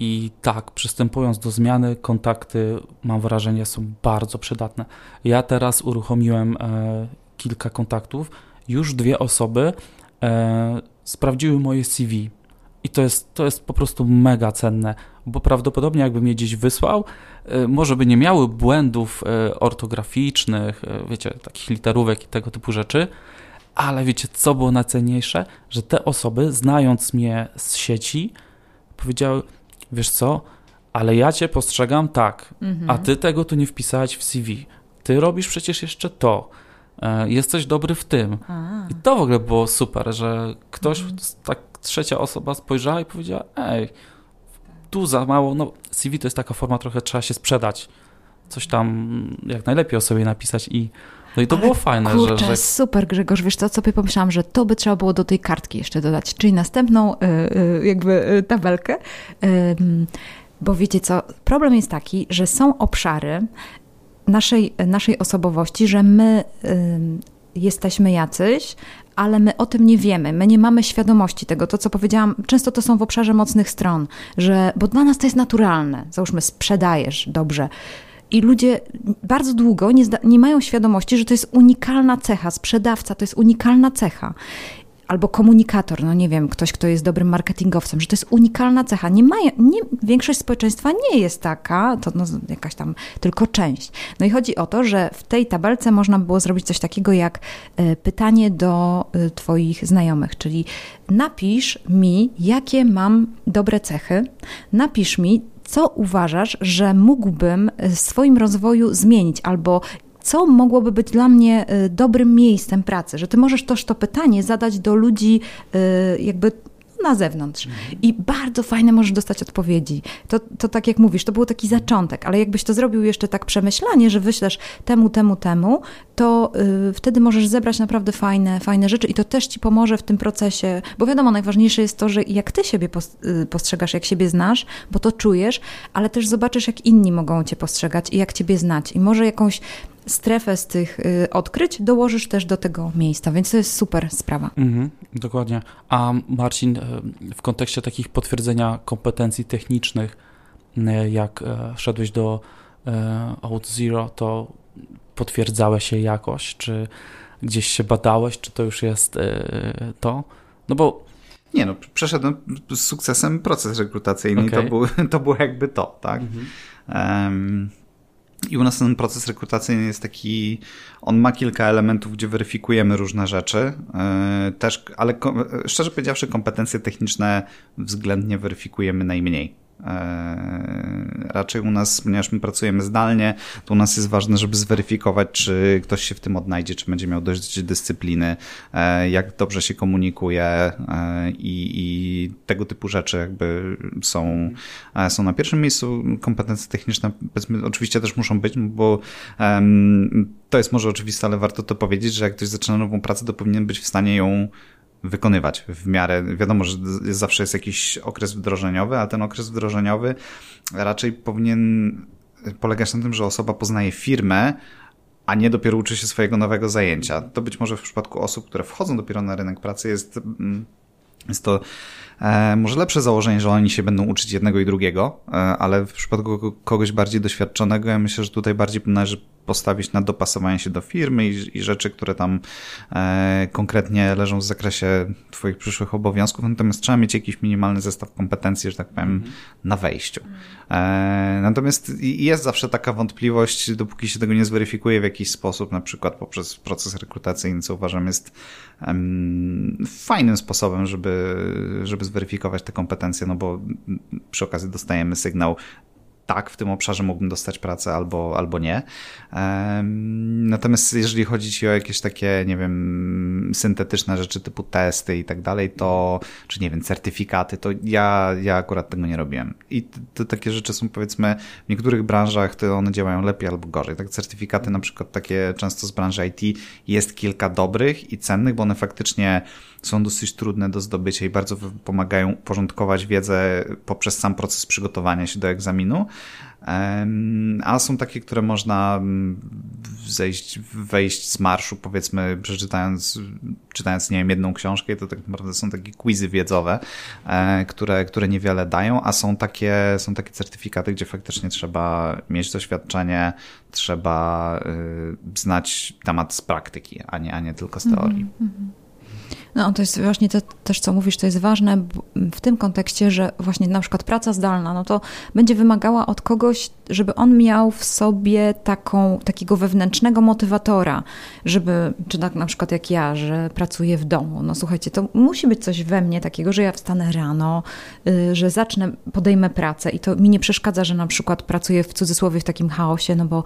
I tak, przystępując do zmiany, kontakty, mam wrażenie, są bardzo przydatne. Ja teraz uruchomiłem e, kilka kontaktów już dwie osoby e, sprawdziły moje CV. I to jest, to jest po prostu mega cenne, bo prawdopodobnie jakbym je gdzieś wysłał, e, może by nie miały błędów e, ortograficznych, e, wiecie, takich literówek i tego typu rzeczy, ale wiecie, co było najcenniejsze? Że te osoby, znając mnie z sieci, powiedziały, wiesz co, ale ja cię postrzegam tak, mhm. a ty tego tu nie wpisałeś w CV. Ty robisz przecież jeszcze to. Jesteś dobry w tym. A. I to w ogóle było super, że ktoś, mhm. tak trzecia osoba spojrzała i powiedziała, ej, tu za mało, no CV to jest taka forma, trochę trzeba się sprzedać. Coś tam jak najlepiej o sobie napisać i no i to Ale było fajne, kurczę, że, że... super Grzegorz, wiesz co, sobie pomyślałam, że to by trzeba było do tej kartki jeszcze dodać, czyli następną y, y, jakby y, tabelkę, bo wiecie co, problem jest taki, że są obszary naszej, naszej osobowości, że my jesteśmy jacyś, ale my o tym nie wiemy, my nie mamy świadomości tego. To, co powiedziałam, często to są w obszarze mocnych stron, że, bo dla nas to jest naturalne. Załóżmy, sprzedajesz dobrze, i ludzie bardzo długo nie, nie mają świadomości, że to jest unikalna cecha. Sprzedawca to jest unikalna cecha albo komunikator, no nie wiem, ktoś, kto jest dobrym marketingowcem, że to jest unikalna cecha. Nie mają, nie, większość społeczeństwa nie jest taka, to no, jakaś tam tylko część. No i chodzi o to, że w tej tabelce można było zrobić coś takiego jak e, pytanie do e, Twoich znajomych, czyli napisz mi, jakie mam dobre cechy, napisz mi, co uważasz, że mógłbym w swoim rozwoju zmienić, albo co mogłoby być dla mnie y, dobrym miejscem pracy, że ty możesz też to pytanie zadać do ludzi y, jakby na zewnątrz. Mhm. I bardzo fajne możesz dostać odpowiedzi. To, to tak jak mówisz, to był taki zaczątek, ale jakbyś to zrobił jeszcze tak przemyślanie, że wyślesz temu, temu, temu, to y, wtedy możesz zebrać naprawdę fajne, fajne rzeczy i to też ci pomoże w tym procesie, bo wiadomo, najważniejsze jest to, że jak ty siebie y, postrzegasz, jak siebie znasz, bo to czujesz, ale też zobaczysz, jak inni mogą cię postrzegać i jak ciebie znać. I może jakąś strefę z tych y, odkryć dołożysz też do tego miejsca, więc to jest super sprawa. Mhm, dokładnie. A Marcin, y, w kontekście takich potwierdzenia kompetencji technicznych, y, jak szedłeś do OutZero, to potwierdzałeś się jakoś, czy gdzieś się badałeś, czy to już jest to? No bo nie no, przeszedłem z sukcesem proces rekrutacyjny okay. i to, był, to było jakby to, tak? Mhm. Um, i u nas ten proces rekrutacyjny jest taki, on ma kilka elementów, gdzie weryfikujemy różne rzeczy, e, też, ale szczerze powiedziawszy, kompetencje techniczne względnie weryfikujemy najmniej. E, raczej u nas, ponieważ my pracujemy zdalnie, to u nas jest ważne, żeby zweryfikować, czy ktoś się w tym odnajdzie, czy będzie miał dość dyscypliny, e, jak dobrze się komunikuje e, i, i tego typu rzeczy jakby są, są na pierwszym miejscu. Kompetencje techniczne oczywiście też muszą być, bo to jest może oczywiste, ale warto to powiedzieć, że jak ktoś zaczyna nową pracę, to powinien być w stanie ją wykonywać w miarę. Wiadomo, że zawsze jest jakiś okres wdrożeniowy, a ten okres wdrożeniowy raczej powinien polegać na tym, że osoba poznaje firmę, a nie dopiero uczy się swojego nowego zajęcia. To być może w przypadku osób, które wchodzą dopiero na rynek pracy jest, mm, jest to e, może lepsze założenie, że oni się będą uczyć jednego i drugiego, e, ale w przypadku kogoś bardziej doświadczonego, ja myślę, że tutaj bardziej należy postawić na dopasowanie się do firmy i, i rzeczy, które tam e, konkretnie leżą w zakresie Twoich przyszłych obowiązków. Natomiast trzeba mieć jakiś minimalny zestaw kompetencji, że tak powiem, mm -hmm. na wejściu. E, natomiast jest zawsze taka wątpliwość, dopóki się tego nie zweryfikuje w jakiś sposób, na przykład poprzez proces rekrutacyjny, co uważam jest um, fajnym sposobem, żeby, żeby zweryfikować te kompetencje, no bo przy okazji dostajemy sygnał, tak, w tym obszarze mógłbym dostać pracę albo, albo nie. Natomiast jeżeli chodzi ci o jakieś takie, nie wiem, syntetyczne rzeczy typu testy i tak dalej, to, czy nie wiem, certyfikaty, to ja, ja akurat tego nie robiłem. I to takie rzeczy są powiedzmy, w niektórych branżach to one działają lepiej albo gorzej. Tak, certyfikaty na przykład takie często z branży IT jest kilka dobrych i cennych, bo one faktycznie są dosyć trudne do zdobycia i bardzo pomagają porządkować wiedzę poprzez sam proces przygotowania się do egzaminu. a są takie, które można mm, zejść, wejść z marszu, powiedzmy, przeczytając, czytając, nie wiem, jedną książkę, to tak naprawdę są takie quizy wiedzowe, e, które, które niewiele dają, a są takie, są takie certyfikaty, gdzie faktycznie trzeba mieć doświadczenie, trzeba y, znać temat z praktyki, a nie, a nie tylko z teorii. Mm -hmm. No to jest właśnie to, też, co mówisz, to jest ważne w tym kontekście, że właśnie na przykład praca zdalna, no to będzie wymagała od kogoś, żeby on miał w sobie taką, takiego wewnętrznego motywatora, żeby, czy tak na przykład jak ja, że pracuję w domu, no słuchajcie, to musi być coś we mnie takiego, że ja wstanę rano, y, że zacznę, podejmę pracę i to mi nie przeszkadza, że na przykład pracuję w cudzysłowie w takim chaosie, no bo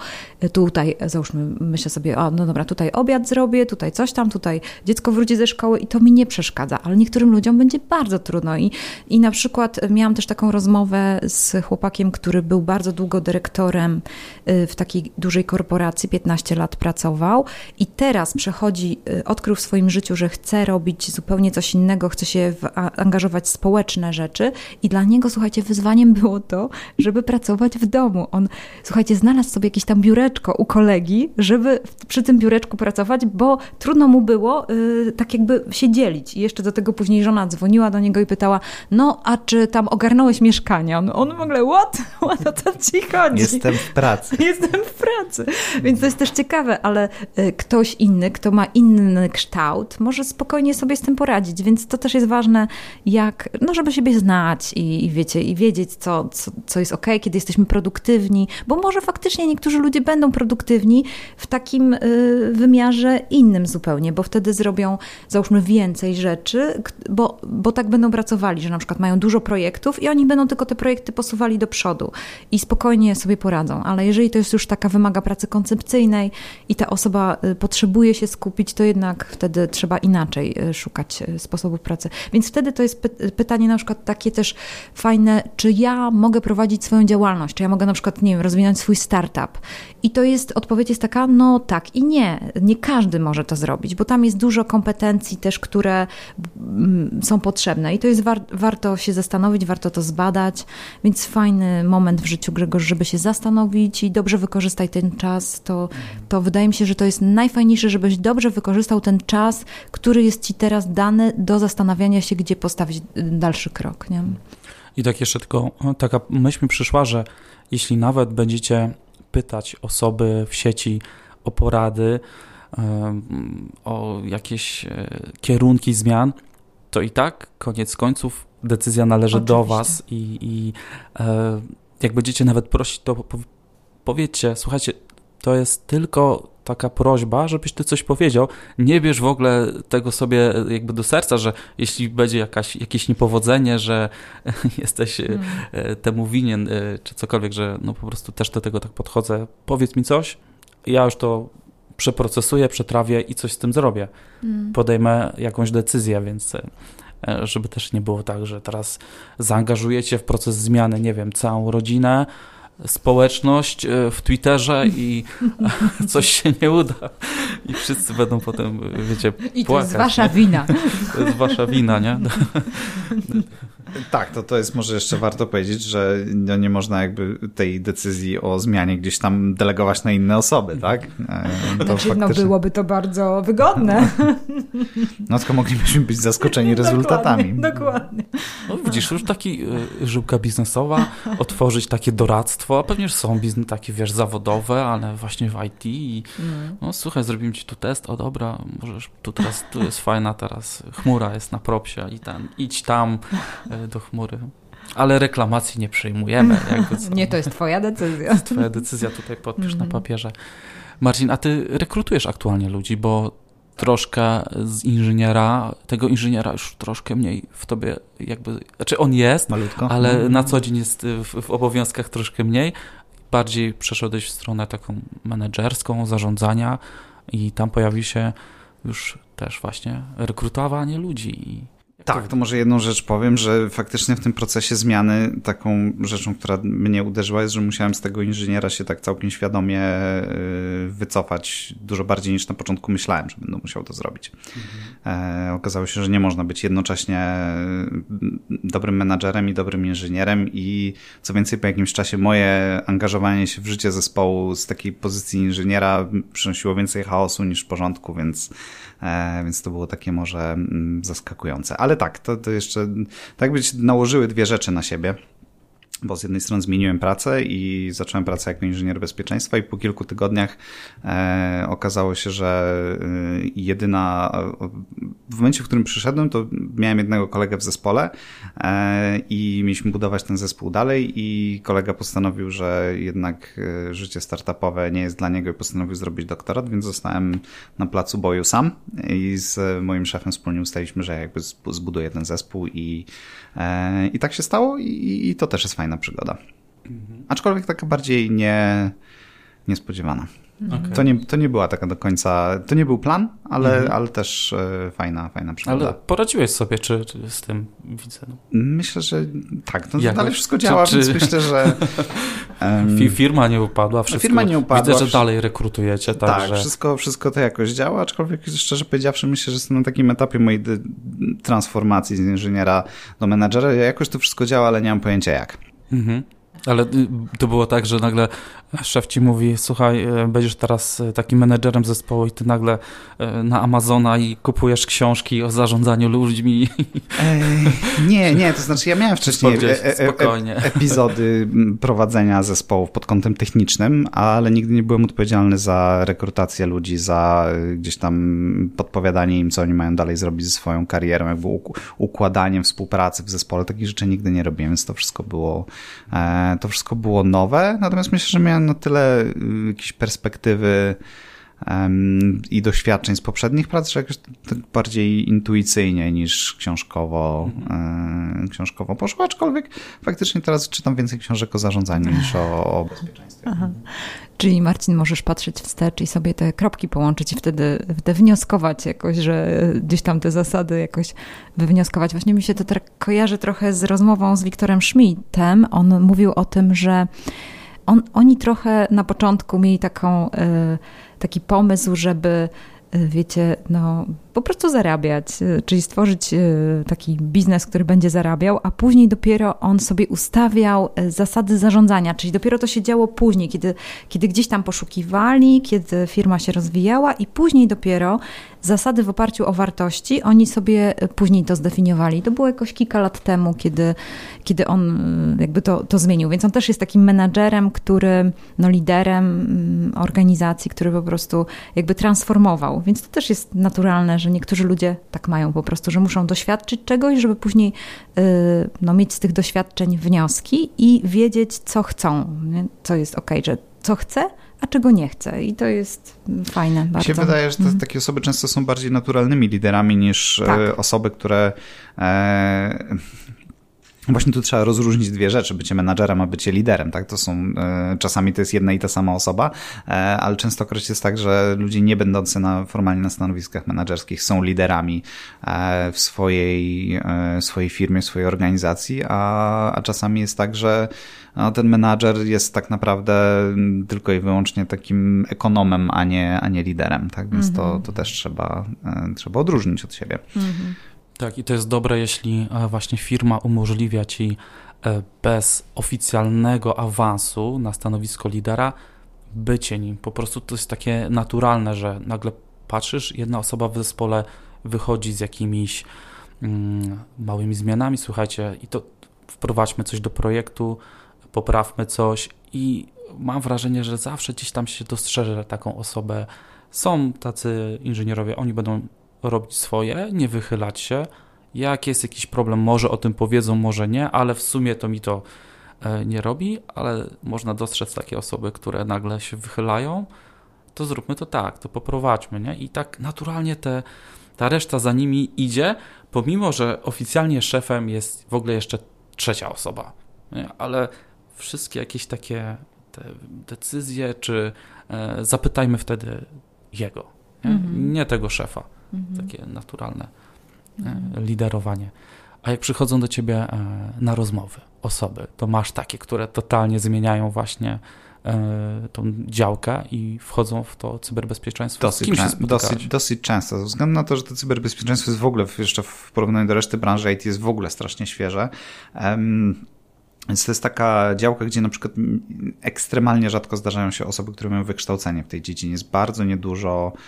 tutaj, załóżmy, myślę sobie, o, no dobra, tutaj obiad zrobię, tutaj coś tam, tutaj dziecko wróci ze szkoły i to mi nie przeszkadza, ale niektórym ludziom będzie bardzo trudno. I, i na przykład miałam też taką rozmowę z chłopakiem, który był bardzo długo dyrektorem y, w takiej dużej korporacji, 15 lat pracował i teraz przechodzi, y, odkrył w swoim życiu, że chce robić zupełnie coś innego, chce się angażować w społeczne rzeczy i dla niego, słuchajcie, wyzwaniem było to, żeby pracować w domu. On, słuchajcie, znalazł sobie jakieś tam biureczko u kolegi, żeby przy tym biureczku pracować, bo trudno mu było y, tak jakby się dzielić. I jeszcze do tego później żona dzwoniła do niego i pytała, no a czy tam ogarnąłeś mieszkanie? On, on w ogóle, what? what? O co ci chodzi? Jestem w pracy. Jestem w pracy. Więc to jest też ciekawe, ale y, ktoś inny, kto ma inny kształt, może spokojnie sobie z tym poradzić. Więc to też jest ważne, jak, no żeby siebie znać i, i wiecie, i wiedzieć, co, co, co jest ok, kiedy jesteśmy produktywni, bo może faktycznie niektórzy ludzie będą produktywni w takim y, wymiarze innym zupełnie, bo wtedy zrobią, załóżmy, więcej rzeczy, bo, bo tak będą pracowali, że na przykład mają dużo projektów i oni będą tylko te projekty posuwali do przodu i spokojnie sobie poradzą. Ale jeżeli to jest już taka wymaga pracy koncepcyjnej i ta osoba y, potrzebuje się skupić, to jednak wtedy trzeba inaczej y, szukać y, sposobów pracy. Więc wtedy to jest pytanie na przykład takie też fajne, czy ja mogę prowadzić swoją działalność, czy ja mogę na przykład, nie wiem, rozwinąć swój startup. I to jest, odpowiedź jest taka, no tak i nie. Nie każdy może to zrobić, bo tam jest dużo kompetencji też, które mm, są potrzebne i to jest war warto się zastanowić, warto to zbadać, więc fajny moment w życiu Grzegorz, żeby się zastanowić i dobrze wykorzystać ten czas, to, to wydaje mi się, że to jest najfajniejsze, żebyś dobrze wykorzystał ten czas, który jest ci teraz dany do zastanawiania się, gdzie postawić dalszy krok. Nie? I tak jeszcze tylko taka myśl mi przyszła, że jeśli nawet będziecie pytać osoby w sieci o porady, o jakieś e, kierunki zmian, to i tak koniec końców decyzja należy Oczywiście. do Was i, i e, jak będziecie nawet prosić, to powiedzcie, słuchajcie, to jest tylko taka prośba, żebyś ty coś powiedział. Nie bierz w ogóle tego sobie jakby do serca, że jeśli będzie jakaś, jakieś niepowodzenie, że jesteś hmm. temu winien, czy cokolwiek, że no po prostu też do tego tak podchodzę. Powiedz mi coś, ja już to przeprocesuję, przetrawię i coś z tym zrobię. Mm. Podejmę jakąś decyzję, więc e, żeby też nie było tak, że teraz zaangażujecie w proces zmiany, nie wiem, całą rodzinę, społeczność e, w Twitterze i coś się nie uda i wszyscy będą potem, wiecie, I płakać. to jest wasza nie? wina. To jest wasza wina, nie? Tak, to, to jest może jeszcze warto powiedzieć, że no nie można jakby tej decyzji o zmianie gdzieś tam delegować na inne osoby, tak? E, to znaczy, no, faktycznie... no byłoby to bardzo wygodne. No tylko moglibyśmy być zaskoczeni rezultatami. Dokładnie. dokładnie. No widzisz, już taki y, żyłka biznesowa, otworzyć takie doradztwo, a pewnie są biznes takie, wiesz, zawodowe, ale właśnie w IT i mm. no słuchaj, zrobimy ci tu test, o dobra, możesz, tu teraz, tu jest fajna teraz chmura jest na propsie i ten, idź tam y, do chmury. Ale reklamacji nie przyjmujemy. nie, to jest twoja decyzja. To jest twoja decyzja, tutaj podpisz mm. na mhm. papierze. Marcin, a ty rekrutujesz aktualnie ludzi, bo troszkę z inżyniera, tego inżyniera już troszkę mniej w tobie jakby, znaczy on jest, Malutko. ale mm. na co dzień jest w, w, obowiązkach troszkę mniej. Bardziej przeszedłeś w stronę taką menedżerską, zarządzania i tam pojawi się już też właśnie rekrutowanie ludzi Tak, to może jedną rzecz powiem, że faktycznie w tym procesie zmiany taką rzeczą, która mnie uderzyła jest, że musiałem z tego inżyniera się tak całkiem świadomie y, wycofać dużo bardziej niż na początku myślałem, że będę musiał to zrobić. Mhm. E, okazało się, że nie można być jednocześnie y, dobrym menadżerem i dobrym inżynierem i co więcej po jakimś czasie moje angażowanie się w życie zespołu z takiej pozycji inżyniera przynosiło więcej chaosu niż porządku, więc więc to było takie może mm, zaskakujące. Ale tak, to, to jeszcze tak być nałożyły dwie rzeczy na siebie bo z jednej strony zmieniłem pracę i zacząłem pracę jako inżynier bezpieczeństwa i po kilku tygodniach e, okazało się, że e, jedyna w momencie, w którym przyszedłem, to miałem jednego kolegę w zespole e, i mieliśmy budować ten zespół dalej i kolega postanowił, że jednak e, życie startupowe nie jest dla niego i postanowił zrobić doktorat, więc zostałem na placu boju sam i z moim szefem wspólnie ustaliśmy, że jakby zbuduję ten zespół i, e, i tak się stało i, i to też jest fajna przygoda. Mhm. Aczkolwiek taka bardziej nie, niespodziewana. Okay. To, nie, to nie była taka do końca, to nie był plan, ale, mhm. ale też e, fajna, fajna przygoda. Ale poradziłeś sobie, czy, czy z tym widzę? No? Myślę, że tak, to Jakoś? dalej wszystko działa, czy, więc czy... myślę, że... Um, firma nie upadła, wszystko, firma nie upadła. Widzę, że dalej rekrutujecie. Tak, tak że... wszystko, wszystko to jakoś działa, aczkolwiek szczerze powiedziawszy myślę, że jestem na takim etapie mojej transformacji z inżyniera do menadżera. Jakoś to wszystko działa, ale nie mam pojęcia jak. Mhm. Ale y, to było tak, że nagle szef ci mówi, słuchaj, e, będziesz teraz e, takim menedżerem zespołu i ty nagle e, na Amazona i kupujesz książki o zarządzaniu ludźmi. nie, nie, to znaczy ja miałem wcześniej e, e, epizody prowadzenia zespołów pod kątem technicznym, ale nigdy nie byłem odpowiedzialny za rekrutację ludzi, za gdzieś tam podpowiadanie im, co oni mają dalej zrobić ze swoją karierą, jakby układaniem współpracy w zespole. Takich rzeczy nigdy nie robiłem, więc to wszystko było, to wszystko było nowe, natomiast myślę, że miałem na tyle y, jakieś perspektywy i doświadczeń z poprzednich prac, że jakoś tak bardziej intuicyjnie niż książkowo, mhm. książkowo poszło, aczkolwiek faktycznie teraz czytam więcej książek o zarządzaniu niż o, o bezpieczeństwie. Aha. Czyli Marcin, możesz patrzeć wstecz i sobie te kropki połączyć i wtedy, wtedy wnioskować jakoś, że gdzieś tam te zasady jakoś wywnioskować. Właśnie mi się to kojarzy trochę z rozmową z Wiktorem Schmidtem. On mówił o tym, że on, oni trochę na początku mieli taką, e, taki pomysł, żeby e, wiecie, no po prostu zarabiać, e, czyli stworzyć taki biznes, który będzie zarabiał, a później dopiero on sobie ustawiał zasady zarządzania, czyli dopiero to się działo później, kiedy, kiedy gdzieś tam poszukiwali, kiedy firma się rozwijała i później dopiero zasady w oparciu o wartości, oni sobie później to zdefiniowali. To było jakoś kilka lat temu, kiedy, kiedy on jakby to, to zmienił. Więc on też jest takim menadżerem, który, no liderem mm, organizacji, który po prostu jakby transformował. Więc to też jest naturalne, że niektórzy ludzie tak mają po prostu, że muszą doświadczyć czegoś, żeby później e, no, mieć z tych doświadczeń wnioski i wiedzieć, co chcą, nie? co jest ok, że co chcę, a czego nie chce. I to jest fajne bardzo. Mi się wydaje, że mhm. takie osoby często są bardziej naturalnymi liderami niż e, tak. osoby, które e, Właśnie tu trzeba rozróżnić dwie rzeczy, bycie menadżerem, a bycie liderem, tak? To są, e, czasami to jest jedna i ta sama osoba, e, ale częstokroć jest tak, że ludzie nie będący na, formalnie na stanowiskach menedżerskich są liderami e, w swojej, swojej firmie, w swojej organizacji, a, a czasami jest tak, że no, ten menadżer jest tak naprawdę tylko i wyłącznie takim ekonomem, a nie, a nie liderem, tak? Więc -hmm. to, mhm. to też trzeba, trzeba odróżnić od siebie. -hmm. Tak, i to jest dobre, jeśli e, właśnie firma umożliwia ci e, bez oficjalnego awansu na stanowisko lidera bycie nim. Po prostu to jest takie naturalne, że nagle patrzysz, jedna osoba w zespole wychodzi z jakimiś mm, małymi zmianami, słuchajcie, i to wprowadźmy coś do projektu, poprawmy coś i mam wrażenie, że zawsze gdzieś tam się dostrzeże taką osobę. Są tacy inżynierowie, oni będą robić swoje, nie wychylać się. Jak jest jakiś problem, może o tym powiedzą, może nie, ale w sumie to mi to e, nie robi, ale można dostrzec takie osoby, które nagle się wychylają, to zróbmy to tak, to poprowadźmy, nie? I tak naturalnie te, ta reszta za nimi idzie, pomimo, że oficjalnie szefem jest w ogóle jeszcze trzecia osoba, nie? ale wszystkie jakieś takie decyzje, czy e, zapytajmy wtedy jego, nie, mhm. nie tego szefa mhm. takie naturalne mhm. liderowanie. A jak przychodzą do ciebie na rozmowy osoby, to masz takie, które totalnie zmieniają właśnie tą działkę i wchodzą w to cyberbezpieczeństwo. Dosyć, dosyć, dosyć często, ze względu na to, że to cyberbezpieczeństwo jest w ogóle, jeszcze w porównaniu do reszty branży IT jest w ogóle strasznie świeże. Um, więc to jest taka działka, gdzie na przykład ekstremalnie rzadko zdarzają się osoby, które mają wykształcenie w tej dziedzinie. Jest bardzo niedużo e,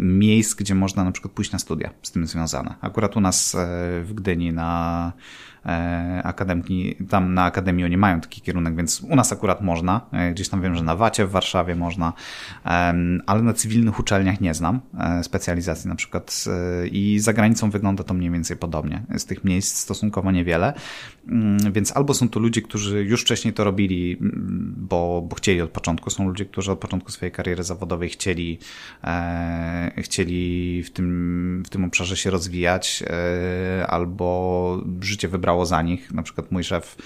miejsc, gdzie można na przykład pójść na studia z tym związane. Akurat u nas e, w Gdyni na E, akademki, tam na Akademii nie mają taki kierunek, więc u nas akurat można. E, gdzieś tam wiem, że na Wacie w Warszawie można, ale na cywilnych uczelniach nie znam e, specjalizacji na przykład i za granicą wygląda to mniej więcej podobnie. Z tych miejsc stosunkowo niewiele, mm, więc albo są to ludzie, którzy już wcześniej to robili, mm, bo, bo chcieli od początku, są ludzie, którzy od początku swojej kariery zawodowej chcieli, chcieli w tym, w tym obszarze się rozwijać, albo życie wybrało za nich. Na przykład mój szef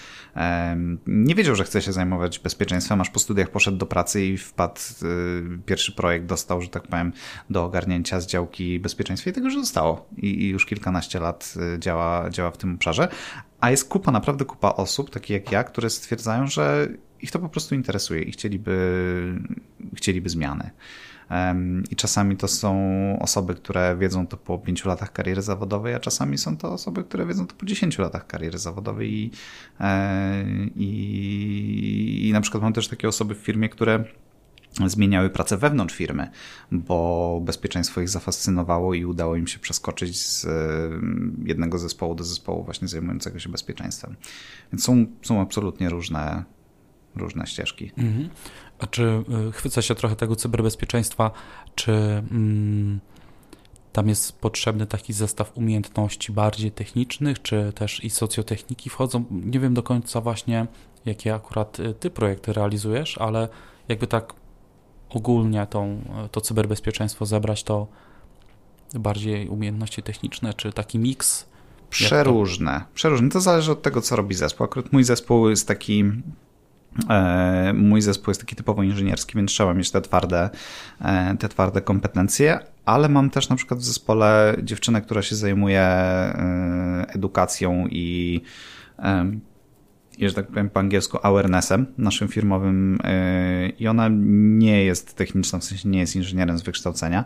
nie wiedział, że chce się zajmować bezpieczeństwem, aż po studiach poszedł do pracy i wpadł, pierwszy projekt dostał, że tak powiem, do ogarnięcia z działki bezpieczeństwa i tego już zostało. I, już kilkanaście lat działa, działa w tym obszarze. A jest kupa, naprawdę kupa osób, takie jak ja, które stwierdzają, że ich to po prostu interesuje i chcieliby, chcieliby zmiany. I czasami to są osoby, które wiedzą to po pięciu latach kariery zawodowej, a czasami są to osoby, które wiedzą to po dziesięciu latach kariery zawodowej. I, e, i, i na przykład mam też takie osoby w firmie, które zmieniały pracę wewnątrz firmy, bo bezpieczeństwo ich zafascynowało i udało im się przeskoczyć z jednego zespołu do zespołu właśnie zajmującego się bezpieczeństwem. Więc są, są absolutnie różne, różne ścieżki. Mhm. A czy y, chwyca się trochę tego cyberbezpieczeństwa, czy mm, tam jest potrzebny taki zestaw umiejętności bardziej technicznych, czy też i socjotechniki wchodzą? Nie wiem do końca właśnie, jakie akurat y, ty projekty realizujesz, ale jakby tak ogólnie tą, to cyberbezpieczeństwo zebrać, to bardziej umiejętności techniczne, czy taki miks? Przeróżne. To? Przeróżne. To zależy od tego, co robi zespół. Akurat mój zespół jest taki mój zespół jest taki typowo inżynierski, więc trzeba mieć te twarde, e, te twarde kompetencje, ale mam też na przykład w zespole dziewczynę, która się zajmuje e, edukacją i że tak powiem po angielsku, awarenessem naszym firmowym i ona nie jest techniczna, w sensie nie jest inżynierem z wykształcenia,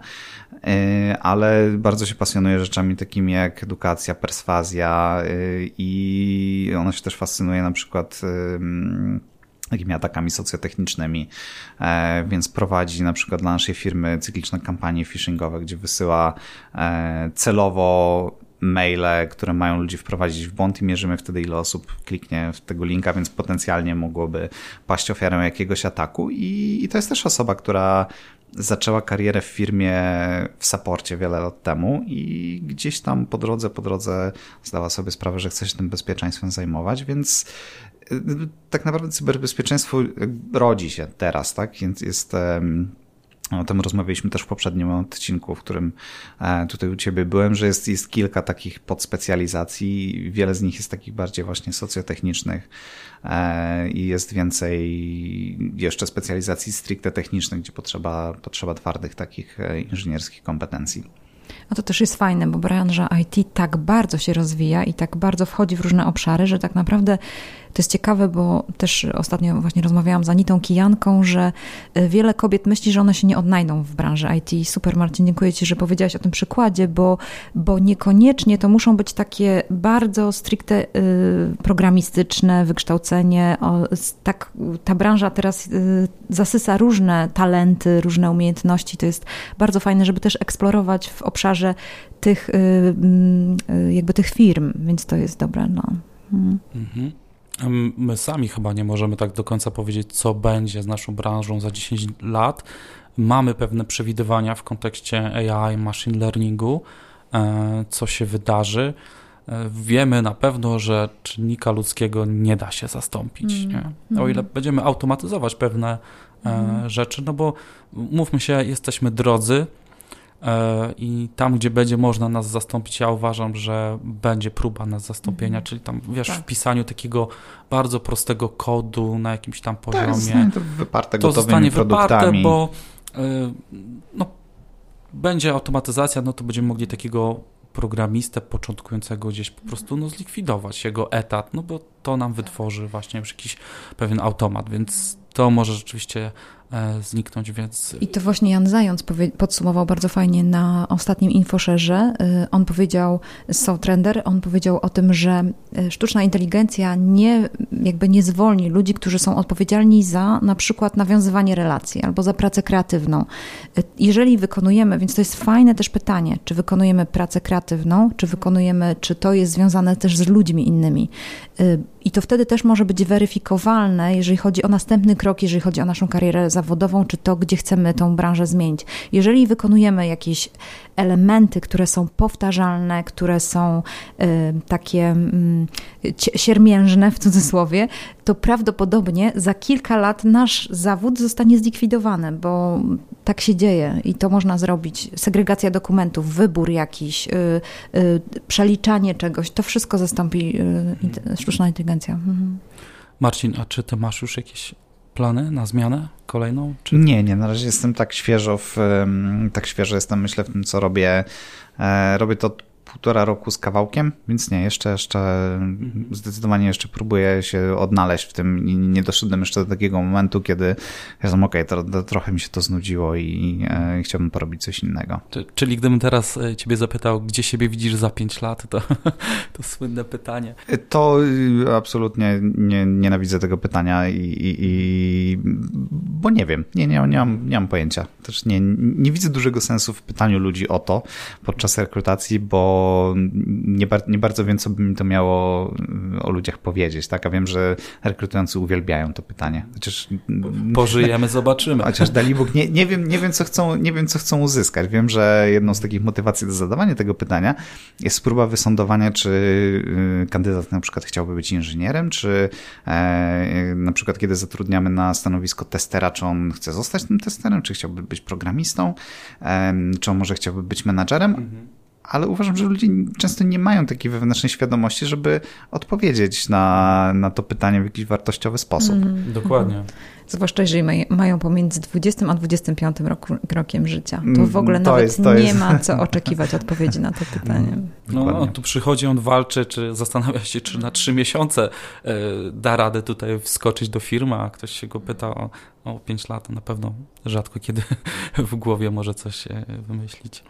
ale bardzo się pasjonuje rzeczami takimi jak edukacja, perswazja i ona się też fascynuje na przykład takimi atakami socjotechnicznymi, e, więc prowadzi na przykład dla naszej firmy cykliczne kampanie phishingowe, gdzie wysyła e, celowo maile, które mają ludzi wprowadzić w błąd i mierzymy wtedy ile osób kliknie w tego linka, więc potencjalnie mogłoby paść ofiarą jakiegoś ataku. I, to jest też osoba, która zaczęła karierę w firmie w saporcie wiele lat temu i gdzieś tam po drodze, po drodze zdała sobie sprawę, że chce się tym bezpieczeństwem zajmować, więc tak naprawdę cyberbezpieczeństwo rodzi się teraz, tak? Więc jest. O tym rozmawialiśmy też w poprzednim odcinku, w którym e, tutaj u Ciebie byłem, że jest, jest kilka takich podspecjalizacji. Wiele z nich jest takich bardziej właśnie socjotechnicznych e, i jest więcej jeszcze specjalizacji stricte technicznych, gdzie potrzeba, potrzeba twardych takich e, inżynierskich kompetencji. No to też jest fajne, bo branża IT tak bardzo się rozwija i tak bardzo wchodzi w różne obszary, że tak naprawdę to jest ciekawe, bo też ostatnio właśnie rozmawiałam z Anitą Kijanką, że e, wiele kobiet myśli, że one się nie odnajdą w branży IT. Super Marcin, dziękuję Ci, że powiedziałaś o tym przykładzie, bo, bo niekoniecznie to muszą być takie bardzo stricte y, programistyczne wykształcenie. Tak, ta branża teraz y, zasysa różne talenty, różne umiejętności. To jest bardzo fajne, żeby też eksplorować w obszarze tych, mm, jakby tych firm, więc to jest dobre. No. Mhm. Mhm. My sami chyba nie możemy tak do końca powiedzieć, co będzie z naszą branżą za 10 lat. Mamy pewne przewidywania w kontekście AI, machine learningu, e, co się wydarzy. E, wiemy na pewno, że czynnika ludzkiego nie da się zastąpić. Mm. Nie? O ile mm. będziemy automatyzować pewne mm. rzeczy, no bo mówmy się, jesteśmy drodzy, E, I tam, gdzie będzie można nas zastąpić, ja uważam, że będzie próba nas zastąpienia, mhm. czyli tam, wiesz, tak. w pisaniu takiego bardzo prostego kodu na jakimś tam tak, poziomie. Tak, zostanie to wyparte to zostanie wyparte, bo e, no, będzie automatyzacja, no to będziemy mogli takiego programistę początkującego gdzieś po prostu no, zlikwidować jego etat, no bo to nam wytworzy właśnie już jakiś pewien automat, więc to może rzeczywiście E, zniknąć, więc... I to właśnie Jan Zając podsumował bardzo fajnie na ostatnim infoszerze. E, on powiedział, Trender, on powiedział o tym, że e, sztuczna inteligencja nie, jakby nie zwolni ludzi, którzy są odpowiedzialni za na przykład nawiązywanie relacji albo za pracę kreatywną. Jeżeli wykonujemy, więc to jest fajne też pytanie, czy wykonujemy pracę kreatywną, czy wykonujemy, czy to jest związane też z ludźmi innymi. I to wtedy też może być weryfikowalne, jeżeli chodzi o następny krok, jeżeli chodzi o naszą karierę zawodową, czy to, gdzie chcemy tą branżę zmienić. Jeżeli wykonujemy jakieś elementy, które są powtarzalne, które są y, takie y, siermiężne w cudzysłowie, to prawdopodobnie za kilka lat nasz zawód zostanie zlikwidowany, bo tak się dzieje i to można zrobić. Segregacja dokumentów, wybór jakiś, y, y przeliczanie czegoś, to wszystko zastąpi y, sztuczna inteligencja. Mhm. Marcin, a czy ty masz już jakieś plany na zmianę kolejną? Czy... Nie, nie, na razie jestem tak świeżo, w, tak świeżo jestem, myślę, w tym, co robię. E, robię to półtora roku z kawałkiem, więc nie, jeszcze, jeszcze mhm. zdecydowanie jeszcze próbuję się odnaleźć w tym i nie doszedłem jeszcze do takiego momentu, kiedy ja okej, okay, to, to, trochę mi się to znudziło i e, chciałbym porobić coś innego. Czyli gdybym teraz e, ciebie zapytał, gdzie siebie widzisz za pięć lat, to, to słynne pytanie. E, to y, absolutnie nie, nienawidzę tego pytania i, i, i bo nie wiem, nie, nie, nie, mam, nie mam pojęcia. Też nie, nie widzę dużego sensu w pytaniu ludzi o to podczas rekrutacji, bo nie, bar nie, bardzo wiem, co by mi to miało y, o ludziach powiedzieć. Tak? A wiem, że rekrutujący uwielbiają to pytanie. Chociaż, Pożyjemy, zobaczymy. Chociaż Dalibóg, nie, nie, wiem, nie, wiem, co chcą, nie wiem, co chcą uzyskać. Wiem, że jedną z takich motywacji do zadawania tego pytania jest próba wysądowania, czy y, kandydat na przykład chciałby być inżynierem, czy e, na przykład kiedy zatrudniamy na stanowisko testera, czy on chce zostać tym testerem, czy chciałby być programistą, czy on może chciałby być menadżerem. Mhm ale uważam, że ludzie często nie mają takiej wewnętrznej świadomości, żeby odpowiedzieć na, na to pytanie w jakiś wartościowy sposób. Mm. Dokładnie. Zwłaszcza jeżeli mają pomiędzy 20 a 25 roku, rokiem życia. To w ogóle to nawet jest, nie jest. ma co oczekiwać odpowiedzi na to pytanie. No, on tu przychodzi, on walczy, czy zastanawia się, czy na trzy miesiące e, da radę tutaj wskoczyć do firmy, a ktoś się go pyta o, o 5 lat, na pewno rzadko kiedy w głowie może coś wymyślić.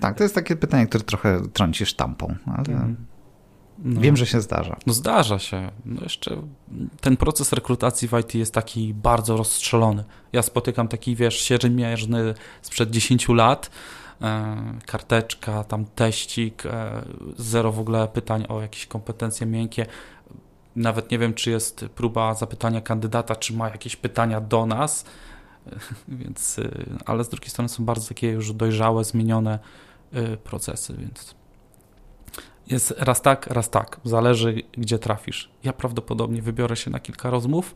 Tak, to jest takie pytanie, które trochę trąci sztampą, ale mhm. no. wiem, że się zdarza. No zdarza się. No jeszcze ten proces rekrutacji w IT jest taki bardzo rozstrzelony. Ja spotykam taki, wiesz, siermierzny sprzed 10 lat, e, karteczka, tam teścik, e, zero w ogóle pytań o jakieś kompetencje miękkie. Nawet nie wiem, czy jest próba zapytania kandydata, czy ma jakieś pytania do nas, więc, e, ale z drugiej strony są bardzo takie już dojrzałe, zmienione Y, procesy, więc jest raz tak, raz tak. Zależy, gdzie trafisz. Ja prawdopodobnie wybiorę się na kilka rozmów,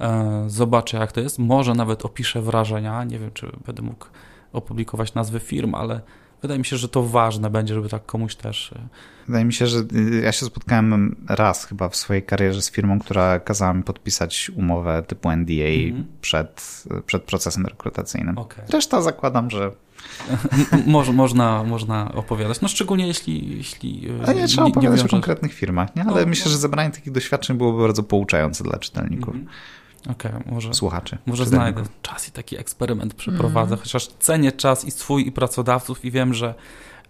e, zobaczę, jak to jest. Może nawet opiszę wrażenia. Nie wiem, czy będę mógł opublikować nazwy firm, ale wydaje mi się, że to ważne będzie, żeby tak komuś też. E, wydaje mi się, że y, ja się spotkałem raz chyba w swojej karierze z firmą, która kazała mi podpisać umowę typu NDA mm -hmm. przed, przed procesem rekrutacyjnym. Okay. Reszta zakładam, że Mo można, można opowiadać, no szczególnie jeśli... jeśli A nie trzeba nie, opowiadać nie o konkretnych firmach, nie? ale no, myślę, no. że zebranie takich doświadczeń byłoby bardzo pouczające dla czytelników. Mm -hmm. Okej, okay, może, słuchaczy. Może znajdę czas i taki eksperyment przeprowadzę, mm. chociaż cenię czas i swój, i pracodawców i wiem, że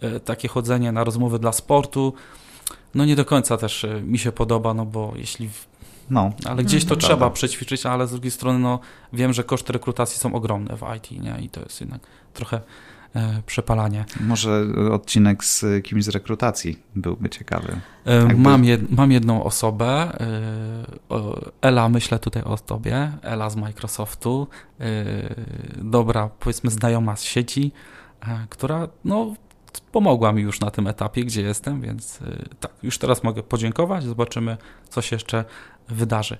e, takie chodzenie na rozmowy dla sportu, no nie do końca też e, mi się podoba, no bo jeśli no, ale gdzieś to trzeba prawda. przećwiczyć, ale z drugiej strony no, wiem, że koszty rekrutacji są ogromne w IT nie? i to jest jednak trochę przepalanie. Może odcinek z kimś z rekrutacji byłby ciekawy. E, mam, jed, mam jedną osobę, e, Ela, myślę tutaj o tobie, Ela z Microsoftu, e, dobra, powiedzmy znajoma z sieci, e, która no pomogła mi już na tym etapie, gdzie jestem, więc e, tak, już teraz mogę podziękować, zobaczymy, co się jeszcze wydarzy.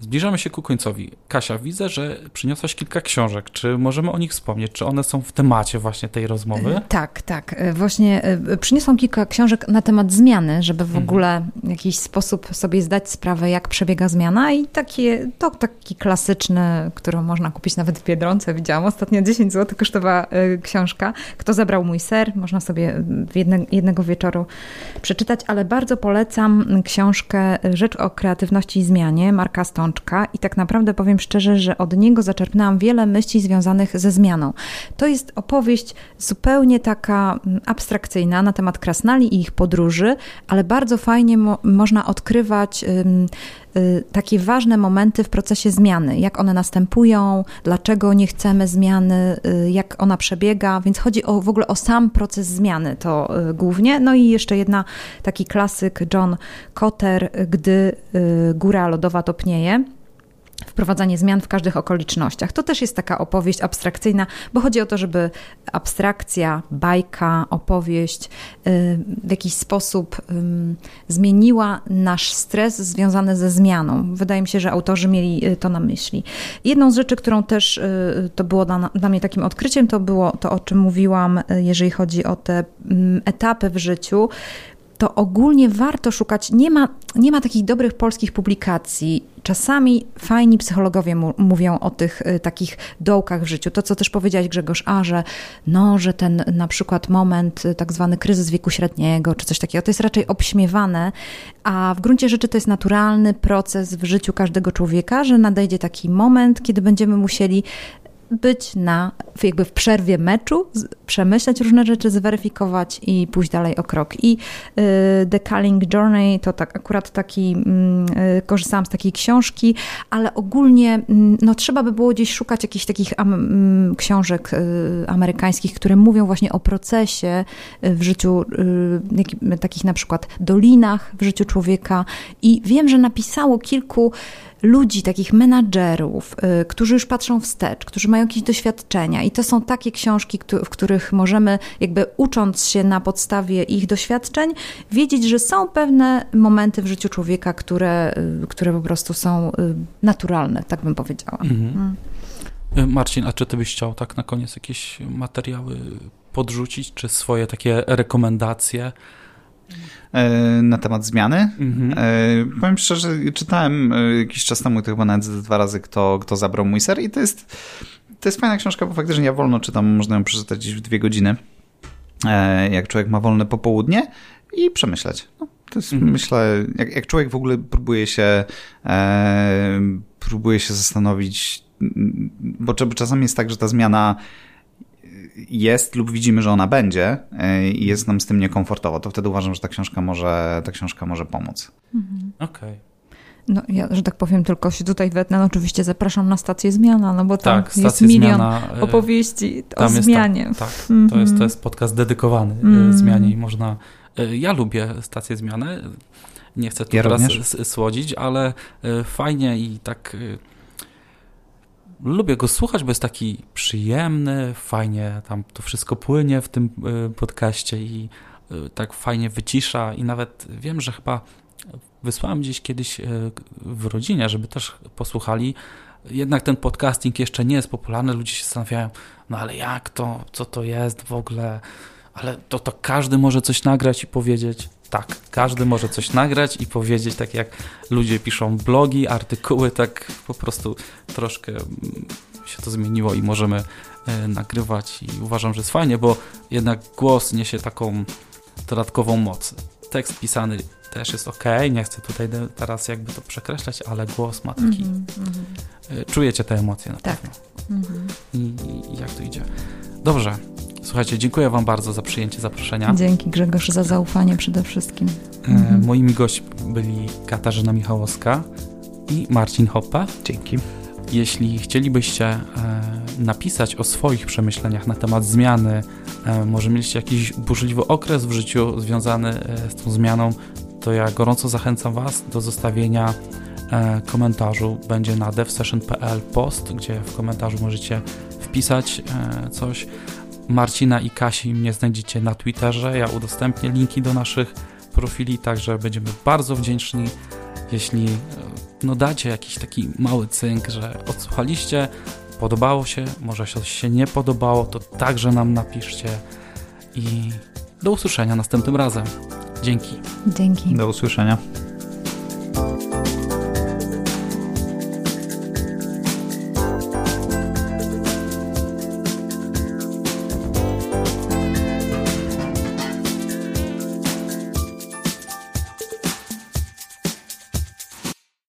Zbliżamy się ku końcowi. Kasia, widzę, że przyniosłaś kilka książek. Czy możemy o nich wspomnieć? Czy one są w temacie właśnie tej rozmowy? Tak, tak. E, właśnie e, przyniosłam kilka książek na temat zmiany, żeby w mhm. ogóle w jakiś sposób sobie zdać sprawę, jak przebiega zmiana i takie, to taki klasyczny, którą można kupić nawet w Biedronce. Widziałam ostatnio 10 zł kosztowała e, książka. Kto zabrał mój ser? Można sobie jedne, jednego wieczoru przeczytać, ale bardzo polecam książkę Rzecz o kreatywności i zmianie Marka Stone i tak naprawdę powiem szczerze, że od niego zaczerpnęłam wiele myśli związanych ze zmianą. To jest opowieść zupełnie taka mm, abstrakcyjna na temat krasnali i ich podróży, ale bardzo fajnie mo można odkrywać takie ważne momenty w procesie zmiany, jak one następują, dlaczego nie chcemy zmiany, y, jak ona przebiega, więc chodzi o, w ogóle o sam proces zmiany to y, głównie. No i jeszcze jedna taki klasyk John Cotter, gdy góra lodowa topnieje wprowadzanie zmian w każdych okolicznościach. To też jest taka opowieść abstrakcyjna, bo chodzi o to, żeby abstrakcja, bajka, opowieść y, w jakiś sposób zmieniła nasz stres związany ze zmianą. Wydaje mi się, że autorzy mieli y, to na myśli. Jedną z rzeczy, którą też y, to było dla, dla mnie takim odkryciem, to było to, o czym mówiłam, jeżeli chodzi o te etapy w życiu, to ogólnie warto szukać. Nie ma, nie ma takich dobrych polskich publikacji. Czasami fajni psychologowie mówią o tych y, takich dołkach w życiu. To, co też powiedziałeś, Grzegorz, a że, no, że ten na przykład moment, y, tak zwany kryzys wieku średniego, czy coś takiego, to jest raczej obśmiewane, a w gruncie rzeczy to jest naturalny proces w życiu każdego człowieka, że nadejdzie taki moment, kiedy będziemy musieli być na, jakby w przerwie meczu, przemyśleć różne rzeczy, zweryfikować i pójść dalej o krok. I y, The Culling Journey to tak, akurat taki, mm, y, korzystałam z takiej książki, ale ogólnie mm, no, trzeba by było gdzieś szukać jakichś takich mm, książek y, amerykańskich, które mówią właśnie o procesie w życiu, takich na przykład dolinach w życiu człowieka. I wiem, że napisało kilku ludzi, takich menadżerów, y, którzy już patrzą wstecz, którzy mają jakieś doświadczenia. I to są takie książki, w których możemy, jakby ucząc się na podstawie ich doświadczeń, wiedzieć, że są pewne momenty w życiu człowieka, które, y, które po prostu są y, naturalne, tak bym powiedziała. Mhm. Mm. Marcin, a czy ty byś chciał tak na koniec jakieś materiały podrzucić, czy swoje takie rekomendacje? E, na temat zmiany. Mhm. E, powiem szczerze, czytałem e, jakiś czas temu, to chyba nawet dwa razy, kto, kto zabrał mój ser i to jest, to jest fajna książka, bo faktycznie ja wolno czytam, można ją przeczytać gdzieś w dwie godziny, jak człowiek ma wolne popołudnie i przemyśleć. No, to jest, mhm. myślę, jak, jak człowiek w ogóle próbuje się, e, próbuje się zastanowić, bo czasami jest tak, że ta zmiana jest lub widzimy, że ona będzie e, i jest nam z tym niekomfortowo, to wtedy uważam, że ta książka może, ta książka może pomóc. Mhm. Okej. Okay. No, ja, że tak powiem, tylko się tutaj wetnę. No, oczywiście zapraszam na stację Zmiana, no bo tam tak, jest milion zmiana, e, opowieści o zmianie. Tak, tak. Mm -hmm. to, jest, to mhm. jest podcast dedykowany mm. zmianie i można... Ja lubię stację Zmiany. Nie chcę tu ja teraz słodzić, ale fajnie i tak lubię go słuchać, bo jest taki przyjemny, fajnie tam to wszystko płynie w tym y, podcaście i y, tak fajnie wycisza i nawet wiem, że chyba wysłałem gdzieś kiedyś y, w rodzinie, żeby też posłuchali. Jednak ten podcasting jeszcze nie jest popularny, ludzie się zastanawiają, no ale jak to, co to jest w ogóle, ale to, to każdy może coś nagrać i powiedzieć. Tak, każdy może coś nagrać i powiedzieć, tak jak ludzie piszą blogi, artykuły, tak po prostu troszkę mm, się to zmieniło i możemy e, nagrywać i uważam, że jest fajnie, bo jednak głos niesie taką dodatkową moc. Tekst pisany też jest ok, nie chcę tutaj teraz jakby to przekreślać, ale głos ma taki... Mm -hmm. Czujecie te emocje na tak. pewno. Mm -hmm. I, I jak to idzie. Dobrze, Słuchajcie, dziękuję Wam bardzo za przyjęcie zaproszenia. Dzięki Grzegorz za zaufanie przede wszystkim. E, mhm. Moimi gośćmi byli Katarzyna Michałowska i Marcin Hoppa. Dzięki. Jeśli chcielibyście e, napisać o swoich przemyśleniach na temat zmiany, e, może mieliście jakiś burzliwy okres w życiu związany z tą zmianą, to ja gorąco zachęcam Was do zostawienia komentarzu. Będzie na devsession.pl post, gdzie w komentarzu możecie wpisać coś. Marcina i Kasi mnie znajdziecie na Twitterze. Ja udostępnię linki do naszych profili, także będziemy bardzo wdzięczni, jeśli no dacie jakiś taki mały cynk, że odsłuchaliście, podobało się, może coś się nie podobało, to także nam napiszcie i do usłyszenia następnym razem. Dzięki. Dzięki. Do usłyszenia.